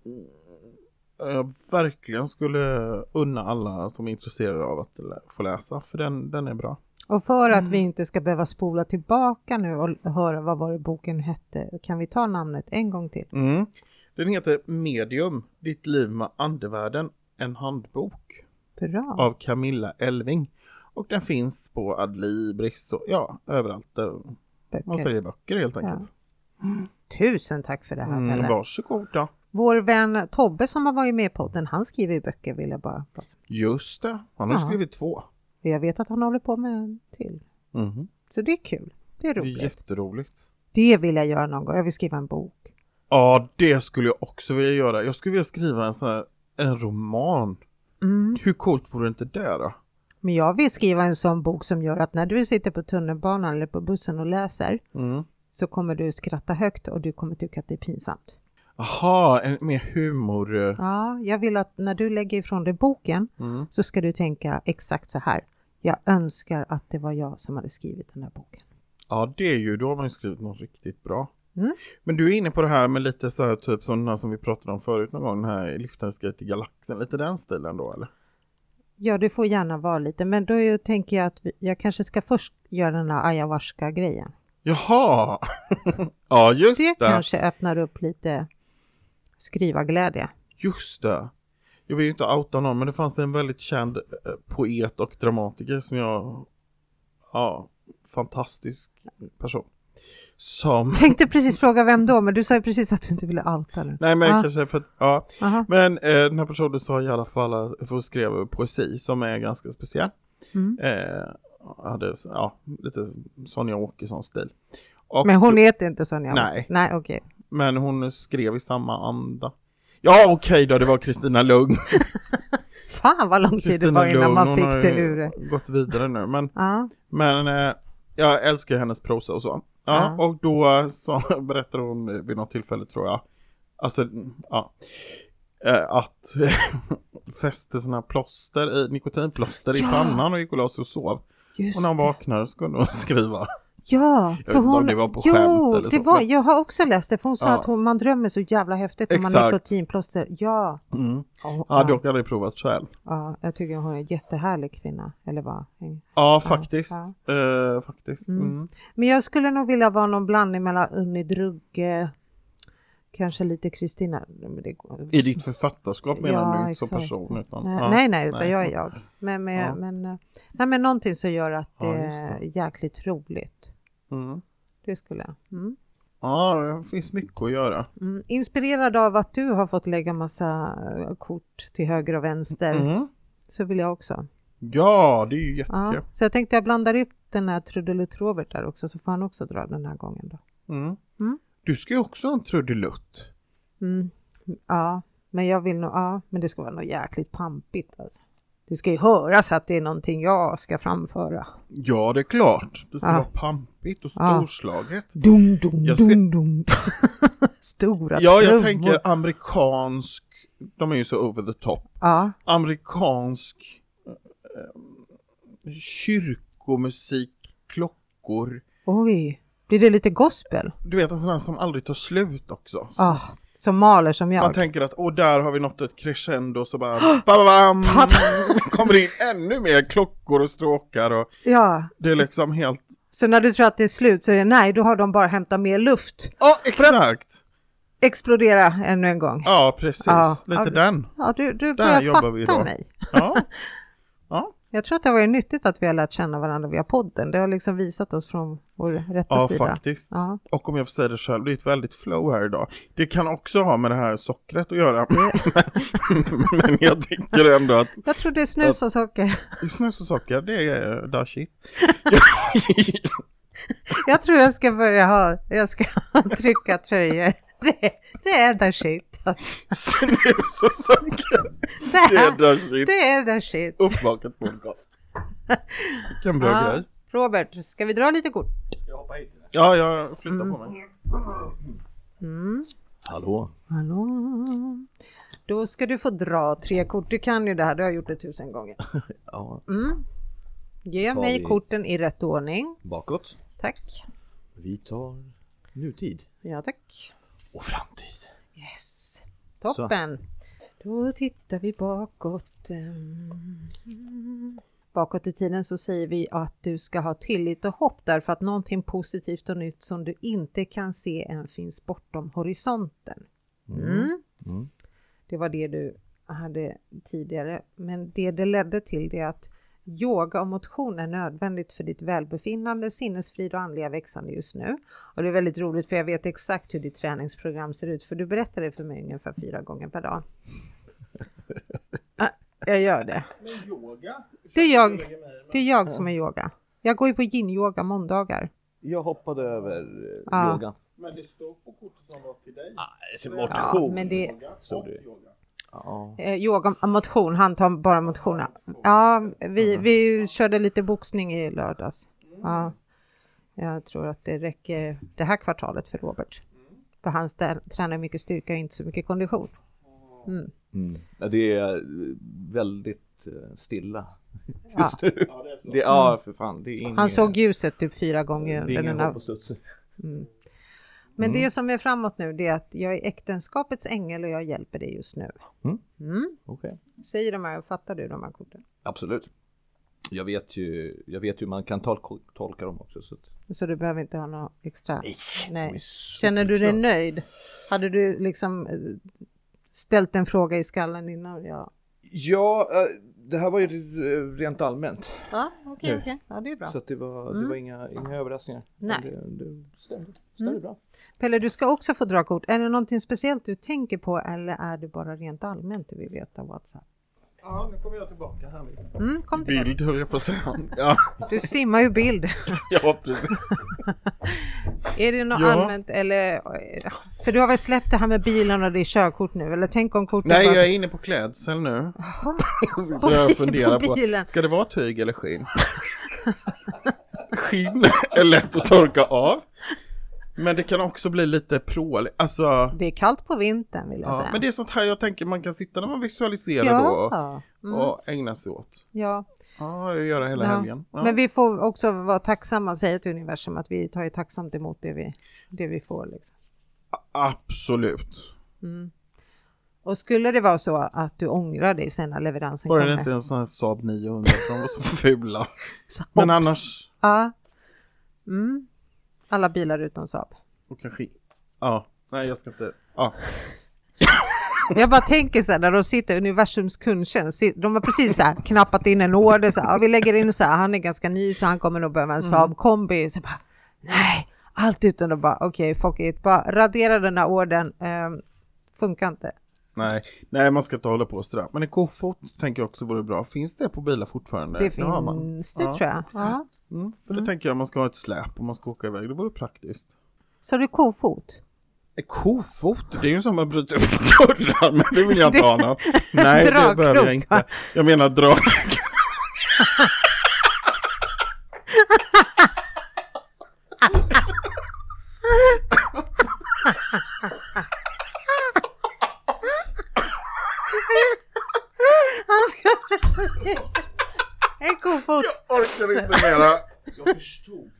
jag verkligen skulle unna alla som är intresserade av att få läsa, för den, den är bra. Och för Mm. att vi inte ska behöva spola tillbaka nu och höra vad var det boken hette, kan vi ta namnet en gång till? Mm. Den heter Medium, ditt liv med andevärlden, en handbok Bra. av Camilla Elving. Och den finns på Adlibris och ja, överallt där man Böcker. säljer böcker helt enkelt. Tusen tack för det här Mm, Pelle. varsågoda. Vår vän Tobbe som har varit med i podden, han skriver ju böcker vill jag bara. Just det, han har Ja. skrivit två. Jag vet att han håller på med en till. Mhm. Så det är kul. Det är Det är roligt. jätteroligt. Det vill jag göra någon gång. Jag vill skriva en bok. Ja, det skulle jag också vilja göra. Jag skulle vilja skriva en sån här, en roman. Mm. Hur coolt vore inte det då? Men jag vill skriva en sån bok som gör att när du sitter på tunnelbanan eller på bussen och läser Mm. så kommer du skratta högt och du kommer tycka att det är pinsamt. Jaha, en mer humor. Ja, jag vill att när du lägger ifrån dig boken Mm. så ska du tänka exakt så här. Jag önskar att det var jag som hade skrivit den här boken. Ja, det är ju, då har man ju skrivit något riktigt bra. Mm. Men du är inne på det här med lite så här typ som den här som vi pratade om förut någon gång, den här Liftarens guide till galaxen, lite den stilen då eller? Ja, det får gärna vara lite, men då tänker jag att vi, jag kanske ska först göra den här ayahuasca-grejen. Jaha! *laughs* ja, just Det det. kanske öppnar upp lite skrivarglädje. Just det. Jag vill ju inte outa någon, men det fanns en väldigt känd eh, poet och dramatiker som jag, ja, fantastisk person. Som, Tänkte precis fråga vem då, men du sa ju precis att du inte ville outa den. nej men Ja. kanske för att, ja, Aha. men eh, den här personen sa i alla fall att för skrev poesi som är ganska speciell. Mm. Eh, hade, ja, lite Sonja Åkesson-stil. Men hon heter inte Sonja? Nej. Nej, okej. Men hon skrev i samma anda. Ja okej då, det var Kristina Lugn. *laughs* Fan vad lång tid det var innan man hon fick det ur det. gått vidare nu. Men, Ja, men eh, jag älskar hennes prosa och så. Ja, Ja. och då så *laughs* berättar hon vid något tillfälle tror jag. Alltså, ja. eh, Att *laughs* fäste sådana plåster i, nikotinplåster i pannan och gick och la sig och sov. just Och när hon vaknade så kunde hon skriva. Ja, Jag för om hon... det var på jo, skämt eller det så, var, men- jag har också läst det, för hon sa Ja. att hon, man drömmer så jävla häftigt när man har nikotinplåster. Ja. Mm. Jag ja, dock aldrig provat själv. ja, jag tycker hon är en jättehärlig kvinna, eller vad? Ja, faktiskt. ja. Eh, faktiskt. Mm. Mm. Men jag skulle nog vilja vara någon blandning mellan Unni Drugge, kanske lite Kristina. men det I ditt författarskap menar Ja, du inte som person? Utan, Nej, ja. nej, nej, utan nej. jag är jag. Men, med, Ja. men, eh, nej, men någonting som gör att Ja, det är jäkligt roligt. Mm. Det skulle jag. Mm. Ja, det finns mycket att göra. Mm. Inspirerad av att du har fått lägga massa eh, kort till höger och vänster Mm. så vill jag också. Ja, det är ju Ja. jättekul. Så jag tänkte jag blandar upp den här trudelutt-Robert där också så får han också dra den här gången då. Mm. Du ska ju också ha en trudelutt. Ja, men jag vill nog, ja, men det ska vara något jäkligt pampigt alltså. Det ska ju höras att det är någonting jag ska framföra. Ja, det är klart. Det ska Ja. vara pampigt och Ja. storslaget. Dum, dum, Jag dum, ser- dum. *laughs* Stora Ja, jag trummor. tänker amerikansk, de är ju så over the top. Ja, Amerikansk eh, kyrkomusik, klockor. oj. Blir det lite gospel? Du vet en sån här som aldrig tar slut också. Ah, som maler som Man jag. tänker att, åh där har vi nått ett crescendo så bara, *gasps* bam, *laughs* kommer in ännu mer klockor och stråkar och Ja, det är liksom helt, så när du tror att det är slut så är det nej, då har de bara hämtat mer luft. ja exakt, Explodera ännu en gång. ja precis, Ja, lite ja. den. Ja, du, du börjar jobbar vi fatta mig. Ja, *laughs* Jag tror att det har varit nyttigt att vi har lärt känna varandra via podden. Det har liksom visat oss från vår rätta ja sida. faktiskt. Ja. Och om jag får säga det själv, det är ett väldigt flow här idag. Det kan också ha med det här sockret att göra. *laughs* Men jag tycker ändå att Jag tror det är snus och socker. *laughs* snus och socker, det är uh, shit. *laughs* Jag tror jag ska börja ha, jag ska trycka tröjor. Det, det är the shit. snus och socker, Det är the shit. det är the shit. Uppvaket podcast. Vilken bra Ja, grej. Robert, ska vi dra lite kort? Jag hoppar hit. eller? Ja, jag flyttar på mig. Mm. Hallå? Hallå? Då ska du få dra tre kort. Du kan ju det här, du har gjort det tusen gånger. *laughs* Ja, Mm. Ge Tar mig vi- korten i rätt ordning. bakåt. Tack. Vi tar nutid. Ja, tack. Och framtid. Yes. Toppen. Då tittar vi bakåt. Mm. Bakåt i tiden så säger vi att du ska ha tillit och hopp därför att någonting positivt och nytt som du inte kan se än finns bortom horisonten. Mm. Mm. Det var det du hade tidigare. Men det det ledde till det är att yoga och motion är nödvändigt för ditt välbefinnande, sinnesfrid och andliga växande just nu. Och det är väldigt roligt för jag vet exakt hur ditt träningsprogram ser ut för du berättar det för mig ungefär fyra gånger per dag. *laughs* Ah, jag gör det. Men yoga? Det är jag, det är jag som är yoga. Jag går ju på yin-yoga måndagar. Jag hoppade över eh, Ja. yogan. Men det står på kortet som var till dig. Som Ja, motion. men det, Så det- Ja. Eh, yoga, motion, han tar bara motionen. Ja, vi, vi körde lite boxning i lördags. Ja, jag tror att det räcker det här kvartalet för Robert. För han tränar mycket styrka och inte så mycket kondition. Mm. Mm. Ja, det är eh, väldigt eh, stilla Ja. just nu. Ja, det är så. Det, ja, för fan. Det är ingen, Han såg ljuset typ fyra det gånger är under ingen på. Mm. Men det som är framåt nu det är att jag är äktenskapets ängel och jag hjälper dig just nu. Mm. Mm. Okej. Säger de här, fattar du de här korten? Absolut. Jag vet ju, jag vet ju man kan tolka, tolka dem också. Så att... Så du behöver inte ha något extra? Nej. Nej. Känner du dig nöjd? Hade du liksom eh, ställt en fråga i skallen innan? Ja, Ja, eh, det här var ju eh, rent allmänt. ja okej, Nu. okej. Ja, det är bra. Så det var, det var inga, inga överraskningar. Nej. Det, det stämde, stämde bra. Pelle, du ska också få dra kort. Är det någonting speciellt du tänker på eller är det bara rent allmänt du vill veta WhatsApp? Ja, nu kommer jag tillbaka här. Mm, kom tillbaka. Bild höll jag på att säga. *laughs* Ja, Du simmar ju bild. *laughs* ja precis. *laughs* är det något Ja. allmänt eller? För du har väl släppt det här med bilen och det är körkort nu? Eller tänk om kortet Nej, bara- jag är inne på klädsel nu. Jaha. Jag funderar på på, bilen. ska det vara tyg eller skinn? skinn är lätt att torka av. Men det kan också bli lite pråligt. Alltså, Det är kallt på vintern vill jag ja, säga. men det är sånt här jag tänker man kan sitta när man visualiserar då ja. Mm, och ägna sig åt. ja. Ja, jag gör det hela Ja. helgen. Ja. Men vi får också vara tacksamma och säga till universum att vi tar ju tacksamt emot det vi, det vi får. Liksom. Absolut. Och skulle det vara så att du ångrar dig sen när leveransen Bara det kommer. inte är en sån här Saab 900 för de var så fula. *laughs* Men annars, Ja. Mm. Alla bilar utom Saab. och kanske, ja, nej jag ska inte, ja. Jag bara tänker så här när de sitter universums kundtjänst. De har precis så här knappat in en order. Så här, vi lägger in så här. Han är ganska ny så han kommer nog behöva en Saab kombi. Så bara, nej, allt utan att bara okej, fuck it. Bara radera den här ordern. Ehm, funkar inte. Nej, nej man ska inte hålla på sådär. Men en kofot tänker jag också vore bra. Finns det på bilar fortfarande? Det har man. finns det Ja. tror jag. Ja. Mm, för det tänker jag man ska ha ett släp om man ska åka iväg. Det vore praktiskt. Så du kofot? En kofot? Det är ju som man bryter upp dörrar, men det vill jag inte ha någon. Nej, det behöver jag inte. Jag menar drag. Han ska... en kofot. orkar inte mera. Jag förstod.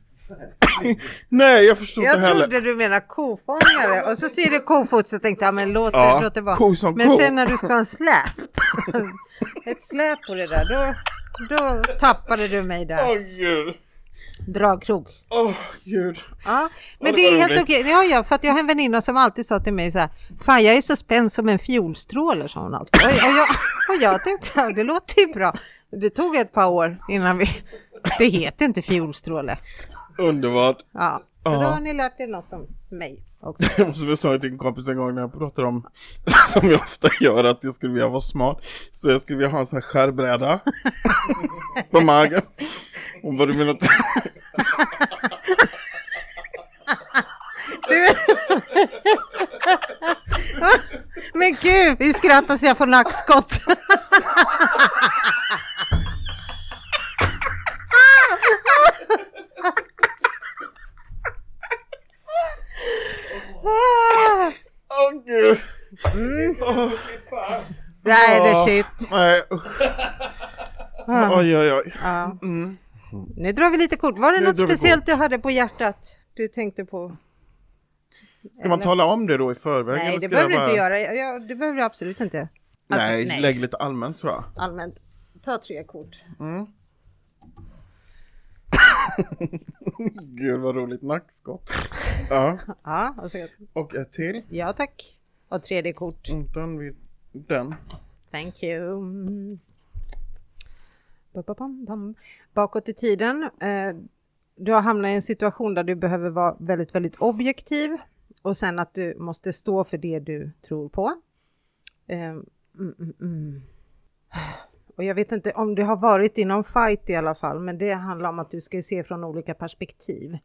Nej, jag förstod Jag inte heller. trodde du menade kofångare och så ser du kofot så tänkte jag men låt det, Ja, låt det vara. ko som men ko. sen när du ska ha en släp, *laughs* ett släp på det där, då, då tappade du mig Åh där. gud. Dragkrok. Åh gud. Ja, men det det är helt okej. Det har jag, för att jag har en väninna som alltid sa till mig så här, fan jag är så spänd som en fiolstråle, sa hon alltid. Och, och, jag, och jag tänkte, ja, det låter ju bra. Det tog ett par år innan vi, det heter inte fiolstråle. Underbart. Ja, så då har ni lärt er något om mig också. *laughs* Som jag sa till en kompis en gång när jag pratade om, *laughs* som jag ofta gör, att jag skulle vilja vara smart. Så jag skulle vilja ha en sån här skärbräda *laughs* på magen. Hon bara, du menar att... Men gud, vi skrattar så jag får nackskott. Åh gud. Nej, det är shit. Nej, usch. Oj, oj, oj. Ja. Nu drar vi lite kort. Var det Nu något speciellt du hade på hjärtat? Du tänkte på? Ska man tala om det då i förväg? Nej, det behöver du inte göra. Det behöver du absolut inte. Alltså, nej, nej. lägg lite allmänt tror jag. Allmänt. Ta tre kort. Mm. *laughs* Gud vad roligt nackskott. Ja, Ja, och så, och ett till. ja tack. Och tredje kort. Mm, Den, vid- den. Thank you. Bakåt i tiden. Eh, du har hamnat i en situation där du behöver vara väldigt, väldigt objektiv och sen att du måste stå för det du tror på. Eh, mm, mm, mm. Och jag vet inte om det har varit i någon fight i alla fall, men det handlar om att du ska se från olika perspektiv.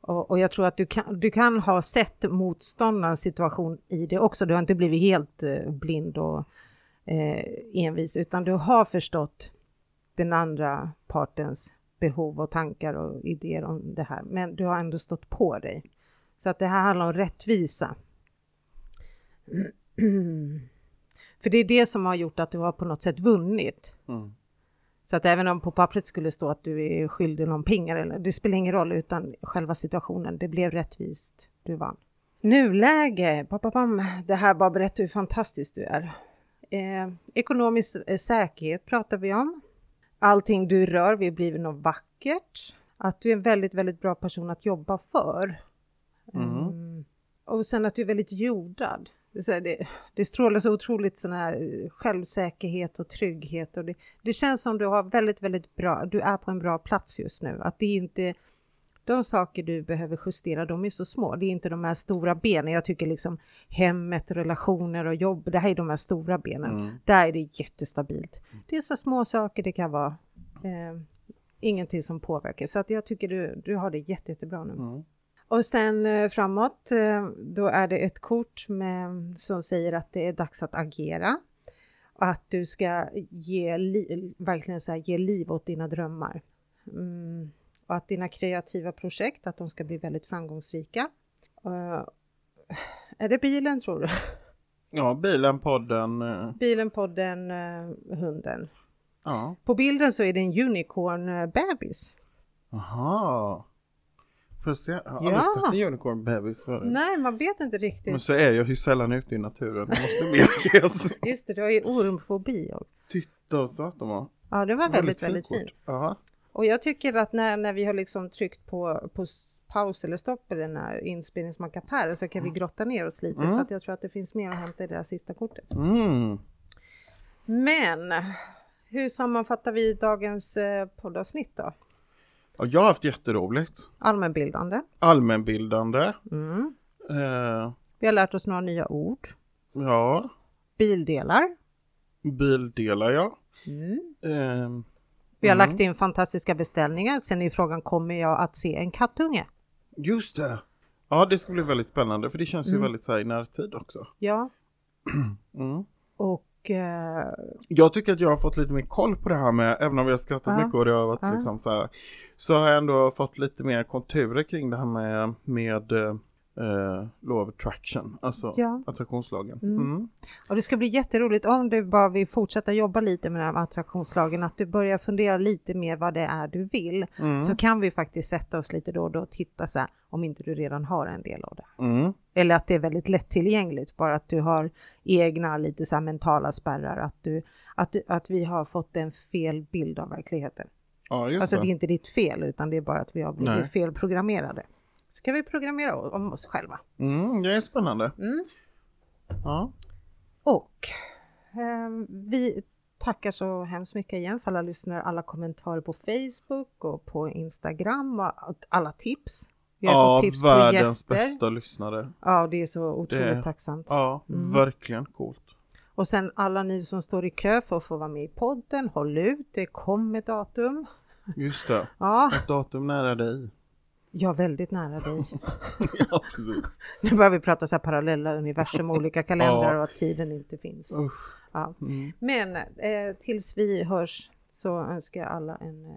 Och, och jag tror att du kan, du kan ha sett motståndarens situation i det också. Du har inte blivit helt eh, blind och eh, envis, utan du har förstått den andra partens behov och tankar och idéer om det här. Men du har ändå stått på dig. Så att det här handlar om rättvisa. *clears throat* För det är det som har gjort att du har på något sätt vunnit. Mm. Så att även om på pappret skulle stå att du är skyldig någon pengar, eller, det spelar ingen roll, utan själva situationen, det blev rättvist, du vann. Nuläge, papapam, det här bara berättar hur fantastisk du är. Eh, ekonomisk eh, säkerhet pratar vi om. Allting du rör vill bli något vackert. Att du är en väldigt, väldigt bra person att jobba för. Mm. Och sen att du är väldigt jordad. Det, det, strålar så otroligt sån här eh, självsäkerhet och trygghet. Och det, det känns som du har väldigt, väldigt bra, du är på en bra plats just nu. Att det inte, de saker du behöver justera, de är så små. Det är inte de här stora benen. Jag tycker liksom hemmet, relationer och jobb, det här är de här stora benen. Mm. Där är det jättestabilt. Det är så små saker det kan vara. Eh, ingenting som påverkar. Så att jag tycker du, du har det jätte, jättebra nu. Mm. Och sen eh, framåt, eh, då är det ett kort med, som säger att det är dags att agera. Att du ska ge, li, verkligen så här, ge liv åt dina drömmar. Mm. Och att dina kreativa projekt, att de ska bli väldigt framgångsrika. Eh, är det bilen tror du? Ja, bilen, podden. eh, Bilen, podden, eh, hunden. Ja. På bilden så är det en unicorn-bebis. Aha. Får jag se? Jag har aldrig Ja. sett en unicorn bebis förut. Nej, man vet inte riktigt. Men så är jag ju sällan ute i naturen. Det måste medges. *laughs* Just det, du har ju ormfobi. Titta vad söt de var. Ja, det var väldigt, väldigt fint fin. Och jag tycker att när, när vi har liksom tryckt på, på paus eller stopp i den här inspelningsmackapären så kan vi grotta ner oss lite Mm. för att jag tror att det finns mer att hämta i det här sista kortet. Mm. Men hur sammanfattar vi dagens eh, poddavsnitt då? Ja, jag har haft jätteroligt. Allmänbildande. Allmänbildande. Mm. Eh, Vi har lärt oss några nya ord. ja, Bildelar. bildelar jag. Mm. Eh, Vi har Mm. lagt in fantastiska beställningar. Sen är frågan, kommer jag att se en kattunge? just det. Ja, det ska bli väldigt spännande för det känns ju Mm. väldigt så här i närtid också. Ja, *clears throat* Mm. och eh, Jag tycker att jag har fått lite mer koll på det här med, även om vi har skrattat Ja. mycket och det har varit Ja. liksom så här, så har jag ändå fått lite mer konturer kring det här med, med eh, law of attraction, alltså Ja. attraktionslagen. Mm. Mm. Och det ska bli jätteroligt om du bara vill fortsätta jobba lite med den här attraktionslagen, att du börjar fundera lite mer vad det är du vill. Mm. Så kan vi faktiskt sätta oss lite då och då och titta så här, om inte du redan har en del av det. Mm. Eller att det är väldigt lättillgängligt, bara att du har egna lite så här mentala spärrar, att, du, att, att vi har fått en fel bild av verkligheten. Ja, Alltså det är inte ditt fel, utan det är bara att vi har blivit Nej. felprogrammerade. Så kan vi programmera om oss själva. Mm, det är spännande. Mm. Ja. Och eh, vi tackar så hemskt mycket igen för alla lyssnare, alla kommentarer på Facebook och på Instagram och alla tips. Vi har ja, fått tips på världens gäster. bästa lyssnare. Ja, det är så otroligt Det- tacksamt. Ja, Mm. verkligen coolt. Och sen alla ni som står i kö för att få vara med i podden, håll ut, det kommer datum. Just det, *laughs* Ja, ett datum nära dig. Jag är väldigt nära dig. *laughs* ja, precis. *laughs* Nu börjar vi prata så här parallella universum, *laughs* olika kalendrar Ja. och att tiden inte finns. Usch. Ja. Mm. Men eh, tills vi hörs så önskar jag alla en eh,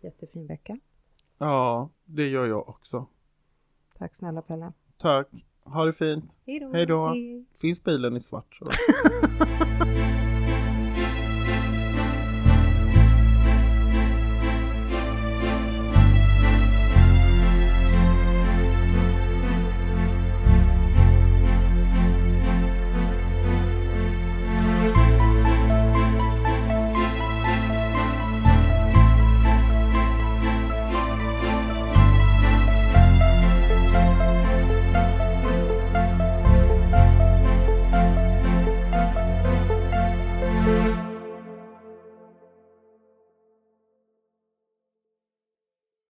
jättefin vecka. Ja, det gör jag också. Tack snälla Pelle. Tack. Ha det fint. Hej då. Finns bilen i svart?